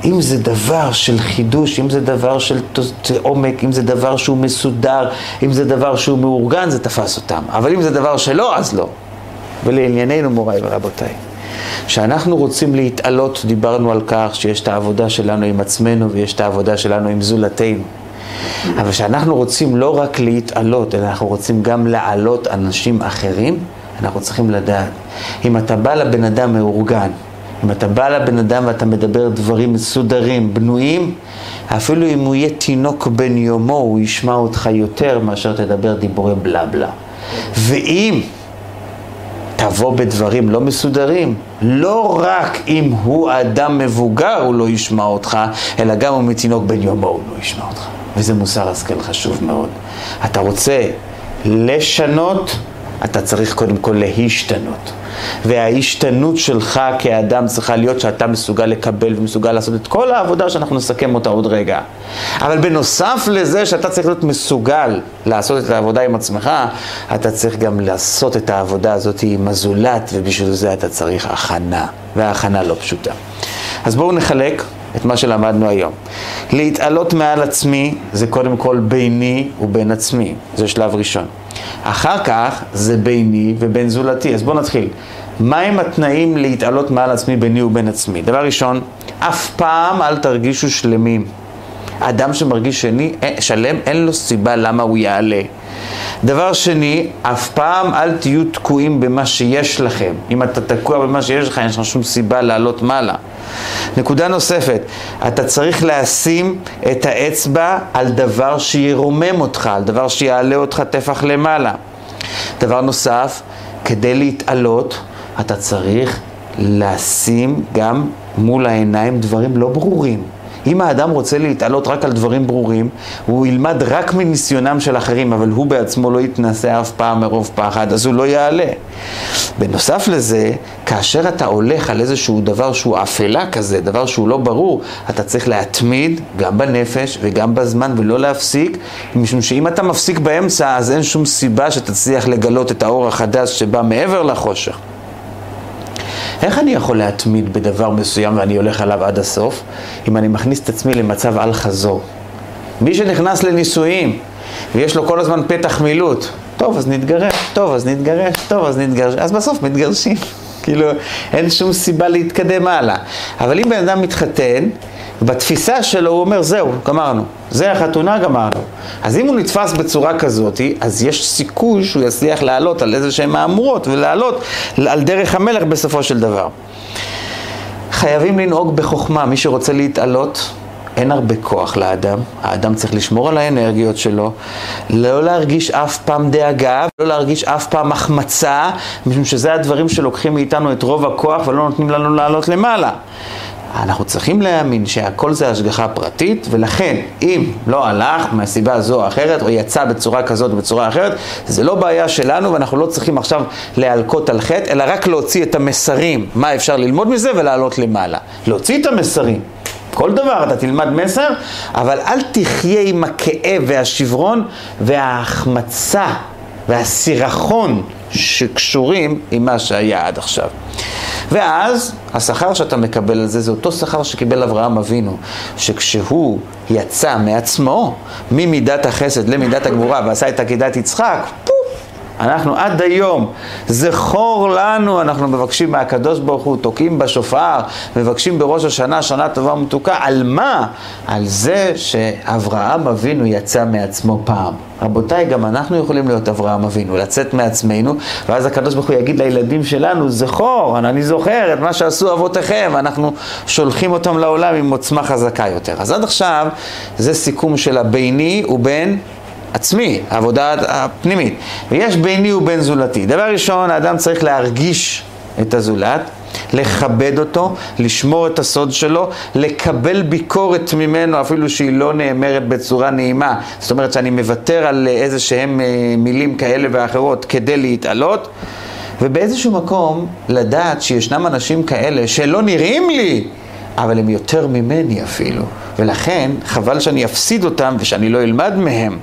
אם זה דבר של חידוש, אם זה דבר של עומק, אם זה דבר שהוא מסודר, אם זה דבר שהוא מאורגן, זה תפס אותם. אבל אם זה דבר שלא, אז לא. ולענייננו, מוריי ורבותיי, כשאנחנו רוצים להתעלות, דיברנו על כך שיש את העבודה שלנו עם עצמנו ויש את העבודה שלנו עם זולתנו. אבל כשאנחנו רוצים לא רק להתעלות, אלא אנחנו רוצים גם להעלות אנשים אחרים, אנחנו צריכים לדעת. אם אתה בא לבן אדם מאורגן, אם אתה בא לבן אדם ואתה מדבר דברים מסודרים, בנויים, אפילו אם הוא יהיה תינוק בן יומו, הוא ישמע אותך יותר מאשר תדבר דיבורי בלה בלה. ואם תבוא בדברים לא מסודרים, לא רק אם הוא אדם מבוגר הוא לא ישמע אותך, אלא גם אם הוא תינוק בן יומו הוא לא ישמע אותך. וזה מוסר השכל חשוב מאוד. אתה רוצה לשנות, אתה צריך קודם כל להשתנות. וההשתנות שלך כאדם צריכה להיות שאתה מסוגל לקבל ומסוגל לעשות את כל העבודה שאנחנו נסכם אותה עוד רגע. אבל בנוסף לזה שאתה צריך להיות מסוגל לעשות את העבודה עם עצמך, אתה צריך גם לעשות את העבודה הזאת עם הזולת, ובשביל זה אתה צריך הכנה, וההכנה לא פשוטה. אז בואו נחלק את מה שלמדנו היום. להתעלות מעל עצמי זה קודם כל ביני ובין עצמי, זה שלב ראשון. אחר כך זה ביני ובין זולתי. אז בואו נתחיל. מהם התנאים להתעלות מעל עצמי ביני ובין עצמי? דבר ראשון, אף פעם אל תרגישו שלמים. אדם שמרגיש שני, אה, שלם, אין לו סיבה למה הוא יעלה. דבר שני, אף פעם אל תהיו תקועים במה שיש לכם. אם אתה תקוע במה שיש לך, אין לך שום סיבה לעלות מעלה. נקודה נוספת, אתה צריך לשים את האצבע על דבר שירומם אותך, על דבר שיעלה אותך טפח למעלה. דבר נוסף, כדי להתעלות, אתה צריך לשים גם מול העיניים דברים לא ברורים. אם האדם רוצה להתעלות רק על דברים ברורים, הוא ילמד רק מניסיונם של אחרים, אבל הוא בעצמו לא יתנסה אף פעם מרוב פחד, אז הוא לא יעלה. בנוסף לזה, כאשר אתה הולך על איזשהו דבר שהוא אפלה כזה, דבר שהוא לא ברור, אתה צריך להתמיד גם בנפש וגם בזמן ולא להפסיק, משום שאם אתה מפסיק באמצע, אז אין שום סיבה שתצליח לגלות את האור החדש שבא מעבר לחושך. איך אני יכול להתמיד בדבר מסוים ואני הולך עליו עד הסוף, אם אני מכניס את עצמי למצב אל חזור? מי שנכנס לנישואים ויש לו כל הזמן פתח מילוט, טוב אז נתגרש, טוב אז נתגרש, טוב אז נתגרש, אז בסוף מתגרשים. [laughs] כאילו, אין שום סיבה להתקדם הלאה. אבל אם בן אדם מתחתן, בתפיסה שלו הוא אומר, זהו, גמרנו. זה החתונה, גמרנו. אז אם הוא נתפס בצורה כזאת, אז יש סיכוי שהוא יצליח לעלות על איזה שהן מהמורות ולעלות על דרך המלך בסופו של דבר. חייבים לנהוג בחוכמה, מי שרוצה להתעלות, אין הרבה כוח לאדם, האדם צריך לשמור על האנרגיות שלו, לא להרגיש אף פעם דאגה, לא להרגיש אף פעם החמצה, משום שזה הדברים שלוקחים מאיתנו את רוב הכוח ולא נותנים לנו לעלות למעלה. אנחנו צריכים להאמין שהכל זה השגחה פרטית, ולכן אם לא הלך מהסיבה זו או אחרת, או יצא בצורה כזאת או בצורה אחרת, זה לא בעיה שלנו, ואנחנו לא צריכים עכשיו להלקות על חטא, אלא רק להוציא את המסרים, מה אפשר ללמוד מזה ולעלות למעלה. להוציא את המסרים. כל דבר אתה תלמד מסר, אבל אל תחיה עם הכאב והשברון וההחמצה והסירחון שקשורים עם מה שהיה עד עכשיו. ואז השכר שאתה מקבל על זה, זה אותו שכר שקיבל אברהם אבינו, שכשהוא יצא מעצמו, ממידת החסד למידת הגבורה ועשה את עקידת יצחק, אנחנו עד היום, זכור לנו, אנחנו מבקשים מהקדוש ברוך הוא, תוקעים בשופר, מבקשים בראש השנה, שנה טובה ומתוקה, על מה? על זה שאברהם אבינו יצא מעצמו פעם. רבותיי, גם אנחנו יכולים להיות אברהם אבינו, לצאת מעצמנו, ואז הקדוש ברוך הוא יגיד לילדים שלנו, זכור, אני זוכר את מה שעשו אבותיכם, ואנחנו שולחים אותם לעולם עם עוצמה חזקה יותר. אז עד עכשיו, זה סיכום של הביני ובין עצמי, העבודה הפנימית. ויש ביני ובין זולתי. דבר ראשון, האדם צריך להרגיש את הזולת, לכבד אותו, לשמור את הסוד שלו, לקבל ביקורת ממנו אפילו שהיא לא נאמרת בצורה נעימה. זאת אומרת שאני מוותר על איזה שהם אה, מילים כאלה ואחרות כדי להתעלות. ובאיזשהו מקום לדעת שישנם אנשים כאלה שלא נראים לי, אבל הם יותר ממני אפילו. ולכן חבל שאני אפסיד אותם ושאני לא אלמד מהם.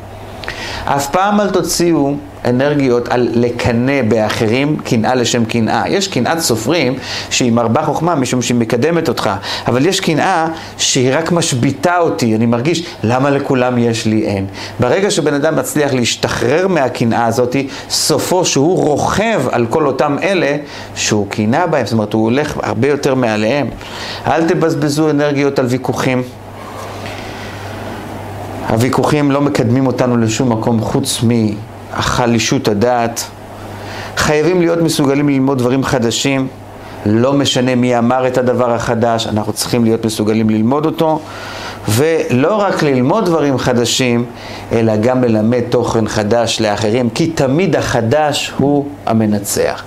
אף פעם אל תוציאו אנרגיות על לקנא באחרים, קנאה לשם קנאה. יש קנאת סופרים שהיא מרבה חוכמה משום שהיא מקדמת אותך, אבל יש קנאה שהיא רק משביתה אותי, אני מרגיש למה לכולם יש לי אין. ברגע שבן אדם מצליח להשתחרר מהקנאה הזאת, סופו שהוא רוכב על כל אותם אלה שהוא קנאה בהם, זאת אומרת הוא הולך הרבה יותר מעליהם. אל תבזבזו אנרגיות על ויכוחים. הוויכוחים לא מקדמים אותנו לשום מקום חוץ מהחלישות הדעת. חייבים להיות מסוגלים ללמוד דברים חדשים, לא משנה מי אמר את הדבר החדש, אנחנו צריכים להיות מסוגלים ללמוד אותו, ולא רק ללמוד דברים חדשים, אלא גם ללמד תוכן חדש לאחרים, כי תמיד החדש הוא המנצח.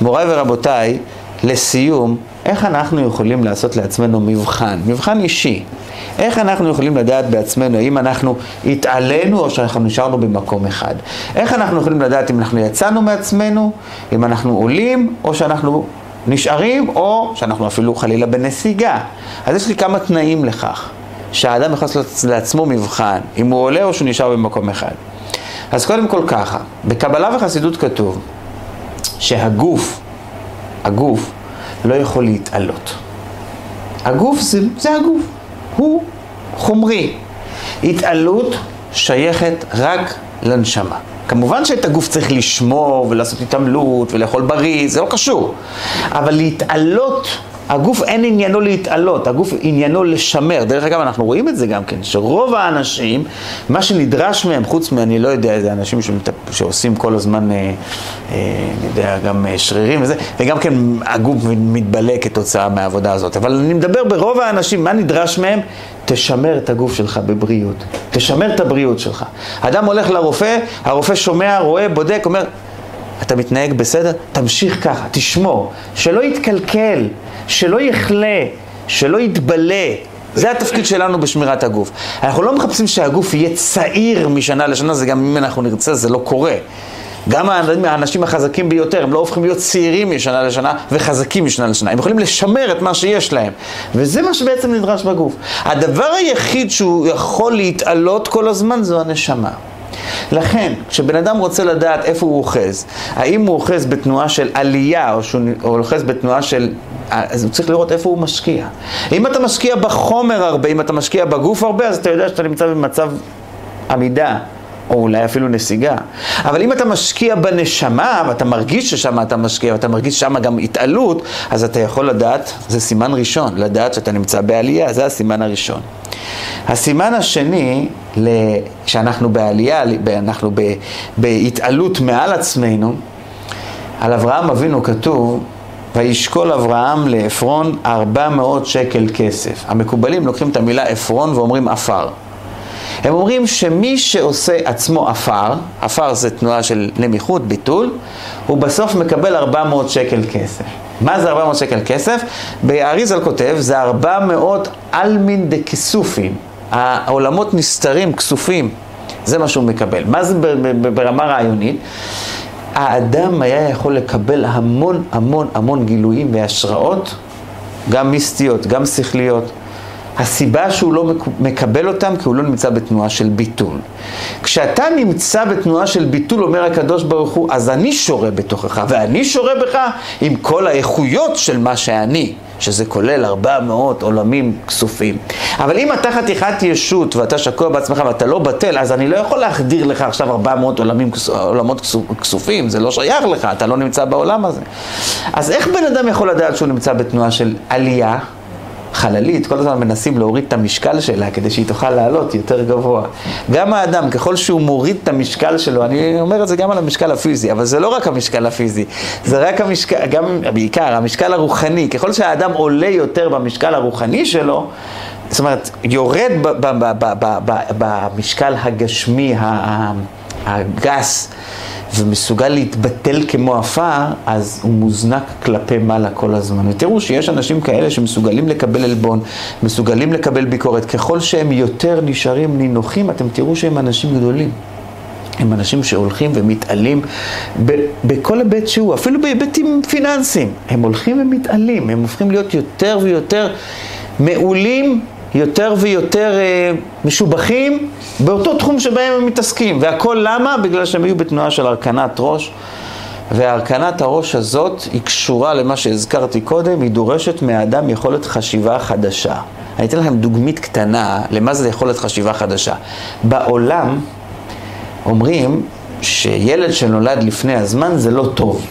מוריי ורבותיי, לסיום, איך אנחנו יכולים לעשות לעצמנו מבחן, מבחן אישי. איך אנחנו יכולים לדעת בעצמנו האם אנחנו התעלינו או שאנחנו נשארנו במקום אחד? איך אנחנו יכולים לדעת אם אנחנו יצאנו מעצמנו, אם אנחנו עולים או שאנחנו נשארים או שאנחנו אפילו חלילה בנסיגה? אז יש לי כמה תנאים לכך, שהאדם יכול לעשות לעצמו מבחן, אם הוא עולה או שהוא נשאר במקום אחד. אז קודם כל ככה, בקבלה וחסידות כתוב שהגוף, הגוף, לא יכול להתעלות. הגוף זה, זה הגוף. הוא חומרי. התעלות שייכת רק לנשמה. כמובן שאת הגוף צריך לשמור ולעשות התעמלות ולאכול בריא, זה לא קשור. אבל להתעלות הגוף אין עניינו להתעלות, הגוף עניינו לשמר. דרך אגב, אנחנו רואים את זה גם כן, שרוב האנשים, מה שנדרש מהם, חוץ מאני לא יודע איזה אנשים. שעושים כל הזמן, אה, אה, אני יודע, גם אה, שרירים וזה, וגם כן הגוף מתבלה כתוצאה מהעבודה הזאת. אבל אני מדבר ברוב האנשים, מה נדרש מהם? תשמר את הגוף שלך בבריאות, תשמר את הבריאות שלך. אדם הולך לרופא, הרופא שומע, רואה, בודק, אומר, אתה מתנהג בסדר? תמשיך ככה, תשמור, שלא יתקלקל. שלא יחלה, שלא יתבלה. זה התפקיד שלנו בשמירת הגוף. אנחנו לא מחפשים שהגוף יהיה צעיר משנה לשנה, זה גם אם אנחנו נרצה, זה לא קורה. גם האנשים החזקים ביותר, הם לא הופכים להיות צעירים משנה לשנה וחזקים משנה לשנה. הם יכולים לשמר את מה שיש להם. וזה מה שבעצם נדרש בגוף. הדבר היחיד שהוא יכול להתעלות כל הזמן זו הנשמה. לכן, כשבן אדם רוצה לדעת איפה הוא אוחז, האם הוא אוחז בתנועה של עלייה או שהוא אוחז בתנועה של... אז הוא צריך לראות איפה הוא משקיע. אם אתה משקיע בחומר הרבה, אם אתה משקיע בגוף הרבה, אז אתה יודע שאתה נמצא במצב עמידה. או אולי אפילו נסיגה. אבל אם אתה משקיע בנשמה, ואתה מרגיש ששם אתה משקיע, ואתה מרגיש ששם גם התעלות, אז אתה יכול לדעת, זה סימן ראשון, לדעת שאתה נמצא בעלייה, זה הסימן הראשון. הסימן השני, כשאנחנו בעלייה, אנחנו בהתעלות מעל עצמנו, על אברהם אבינו כתוב, וישקול אברהם לעפרון ארבע מאות שקל כסף. המקובלים לוקחים את המילה עפרון ואומרים עפר. הם אומרים שמי שעושה עצמו עפר, עפר זה תנועה של נמיכות, ביטול, הוא בסוף מקבל 400 שקל כסף. מה זה 400 שקל כסף? באריזל כותב, זה 400 אלמין דכיסופין. העולמות נסתרים, כסופים. זה מה שהוא מקבל. מה זה ברמה רעיונית? האדם היה יכול לקבל המון המון המון גילויים והשראות, גם מיסטיות, גם שכליות. הסיבה שהוא לא מקבל אותם, כי הוא לא נמצא בתנועה של ביטול. כשאתה נמצא בתנועה של ביטול, אומר הקדוש ברוך הוא, אז אני שורה בתוכך, ואני שורה בך עם כל האיכויות של מה שאני. שזה כולל 400 עולמים כסופים. אבל אם אתה חתיכת ישות ואתה שקוע בעצמך ואתה לא בטל, אז אני לא יכול להחדיר לך עכשיו 400 עולמים, עולמות כסופים, זה לא שייך לך, אתה לא נמצא בעולם הזה. אז איך בן אדם יכול לדעת שהוא נמצא בתנועה של עלייה? חללית, כל הזמן מנסים להוריד את המשקל שלה כדי שהיא תוכל לעלות יותר גבוה. גם האדם, ככל שהוא מוריד את המשקל שלו, אני אומר את זה גם על המשקל הפיזי, אבל זה לא רק המשקל הפיזי, זה רק המשקל, גם בעיקר המשקל הרוחני. ככל שהאדם עולה יותר במשקל הרוחני שלו, זאת אומרת, יורד במשקל הגשמי, הגס, ומסוגל להתבטל כמו עפר, אז הוא מוזנק כלפי מעלה כל הזמן. ותראו שיש אנשים כאלה שמסוגלים לקבל עלבון, מסוגלים לקבל ביקורת. ככל שהם יותר נשארים נינוחים, אתם תראו שהם אנשים גדולים. הם אנשים שהולכים ומתעלים בכל היבט שהוא, אפילו בהיבטים פיננסיים. הם הולכים ומתעלים, הם הופכים להיות יותר ויותר מעולים, יותר ויותר אה, משובחים באותו תחום שבהם הם מתעסקים. והכל למה? בגלל שהם היו בתנועה של הרכנת ראש. והרכנת הראש הזאת היא קשורה למה שהזכרתי קודם, היא דורשת מהאדם יכולת חשיבה חדשה. אני אתן לכם דוגמית קטנה למה זה יכולת חשיבה חדשה. בעולם, אומרים שילד שנולד לפני הזמן זה לא טוב,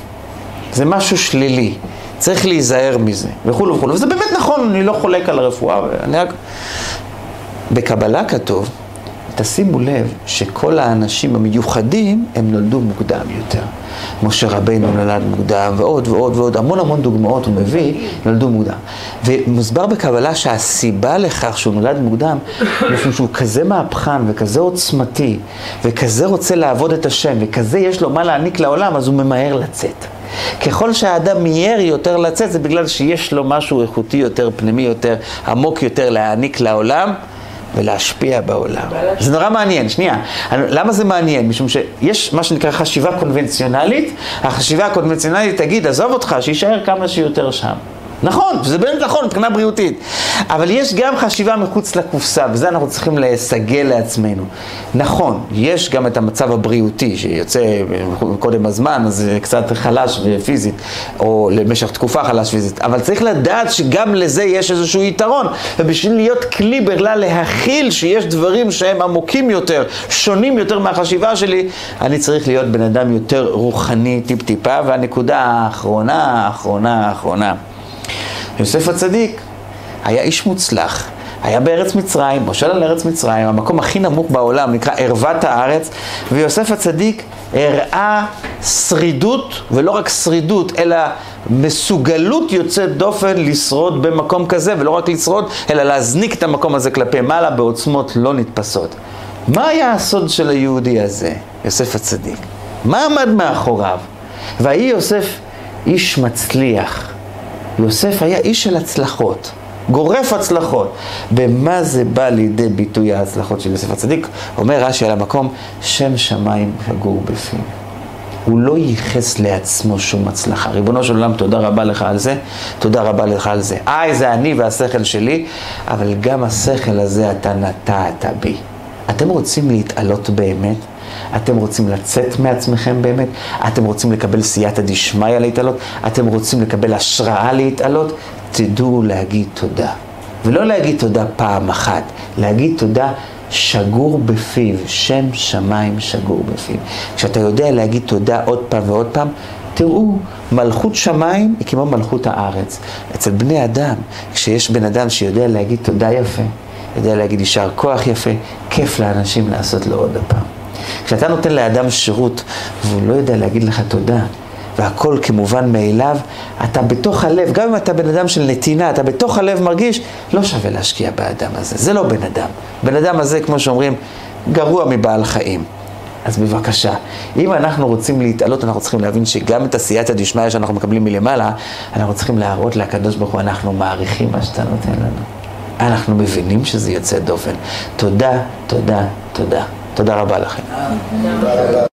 זה משהו שלילי, צריך להיזהר מזה, וכולו וכולו, וזה באמת נכון, אני לא חולק על הרפואה, אני רק... בקבלה כתוב, תשימו לב שכל האנשים המיוחדים הם נולדו מוקדם יותר. משה רבינו נולד מוקדם, ועוד ועוד ועוד, המון המון דוגמאות הוא מביא, נולדו מוקדם. ומוסבר בקבלה שהסיבה לכך שהוא נולד מוקדם, משום שהוא כזה מהפכן וכזה עוצמתי, וכזה רוצה לעבוד את השם, וכזה יש לו מה להעניק לעולם, אז הוא ממהר לצאת. ככל שהאדם מיהר יותר לצאת, זה בגלל שיש לו משהו איכותי יותר, פנימי יותר, עמוק יותר להעניק לעולם. ולהשפיע בעולם. זה נורא מעניין, שנייה. למה זה מעניין? משום שיש מה שנקרא חשיבה קונבנציונלית, החשיבה הקונבנציונלית תגיד, עזוב אותך, שיישאר כמה שיותר שם. נכון, זה באמת נכון מבחינה בריאותית. אבל יש גם חשיבה מחוץ לקופסה, וזה אנחנו צריכים לסגל לעצמנו. נכון, יש גם את המצב הבריאותי, שיוצא קודם הזמן, אז קצת חלש פיזית, או למשך תקופה חלש פיזית, אבל צריך לדעת שגם לזה יש איזשהו יתרון, ובשביל להיות כלי בכלל להכיל שיש דברים שהם עמוקים יותר, שונים יותר מהחשיבה שלי, אני צריך להיות בן אדם יותר רוחני טיפ-טיפה, והנקודה האחרונה, האחרונה, האחרונה. יוסף הצדיק היה איש מוצלח, היה בארץ מצרים, מושל על ארץ מצרים, המקום הכי נמוך בעולם, נקרא ערוות הארץ, ויוסף הצדיק הראה שרידות, ולא רק שרידות, אלא מסוגלות יוצאת דופן לשרוד במקום כזה, ולא רק לשרוד, אלא להזניק את המקום הזה כלפי מעלה בעוצמות לא נתפסות. מה היה הסוד של היהודי הזה, יוסף הצדיק? מה עמד מאחוריו? ויהי יוסף איש מצליח. יוסף היה איש של הצלחות, גורף הצלחות. במה זה בא לידי ביטוי ההצלחות של יוסף הצדיק? אומר רש"י על המקום, שם שמיים שגור בפיו. הוא לא ייחס לעצמו שום הצלחה. ריבונו של עולם, תודה רבה לך על זה, תודה רבה לך על זה. איי, זה אני והשכל שלי, אבל גם השכל הזה אתה נטעת בי. אתם רוצים להתעלות באמת? אתם רוצים לצאת מעצמכם באמת? אתם רוצים לקבל סייעתא דשמיא להתעלות? אתם רוצים לקבל השראה להתעלות? תדעו להגיד תודה. ולא להגיד תודה פעם אחת, להגיד תודה שגור בפיו, שם שמיים שגור בפיו. כשאתה יודע להגיד תודה עוד פעם ועוד פעם, תראו, מלכות שמיים היא כמו מלכות הארץ. אצל בני אדם, כשיש בן אדם שיודע להגיד תודה יפה, יודע להגיד יישר כוח יפה, כיף לאנשים לעשות לו עוד הפעם. כשאתה נותן לאדם שירות והוא לא יודע להגיד לך תודה, והכל כמובן מאליו, אתה בתוך הלב, גם אם אתה בן אדם של נתינה, אתה בתוך הלב מרגיש, לא שווה להשקיע באדם הזה, זה לא בן אדם. בן אדם הזה, כמו שאומרים, גרוע מבעל חיים. אז בבקשה, אם אנחנו רוצים להתעלות, אנחנו צריכים להבין שגם את עשייתא דשמיא שאנחנו מקבלים מלמעלה, אנחנו צריכים להראות לקדוש ברוך הוא, אנחנו מעריכים מה שאתה נותן לנו. אנחנו מבינים שזה יוצא דופן. תודה, תודה, תודה. תודה רבה לכם.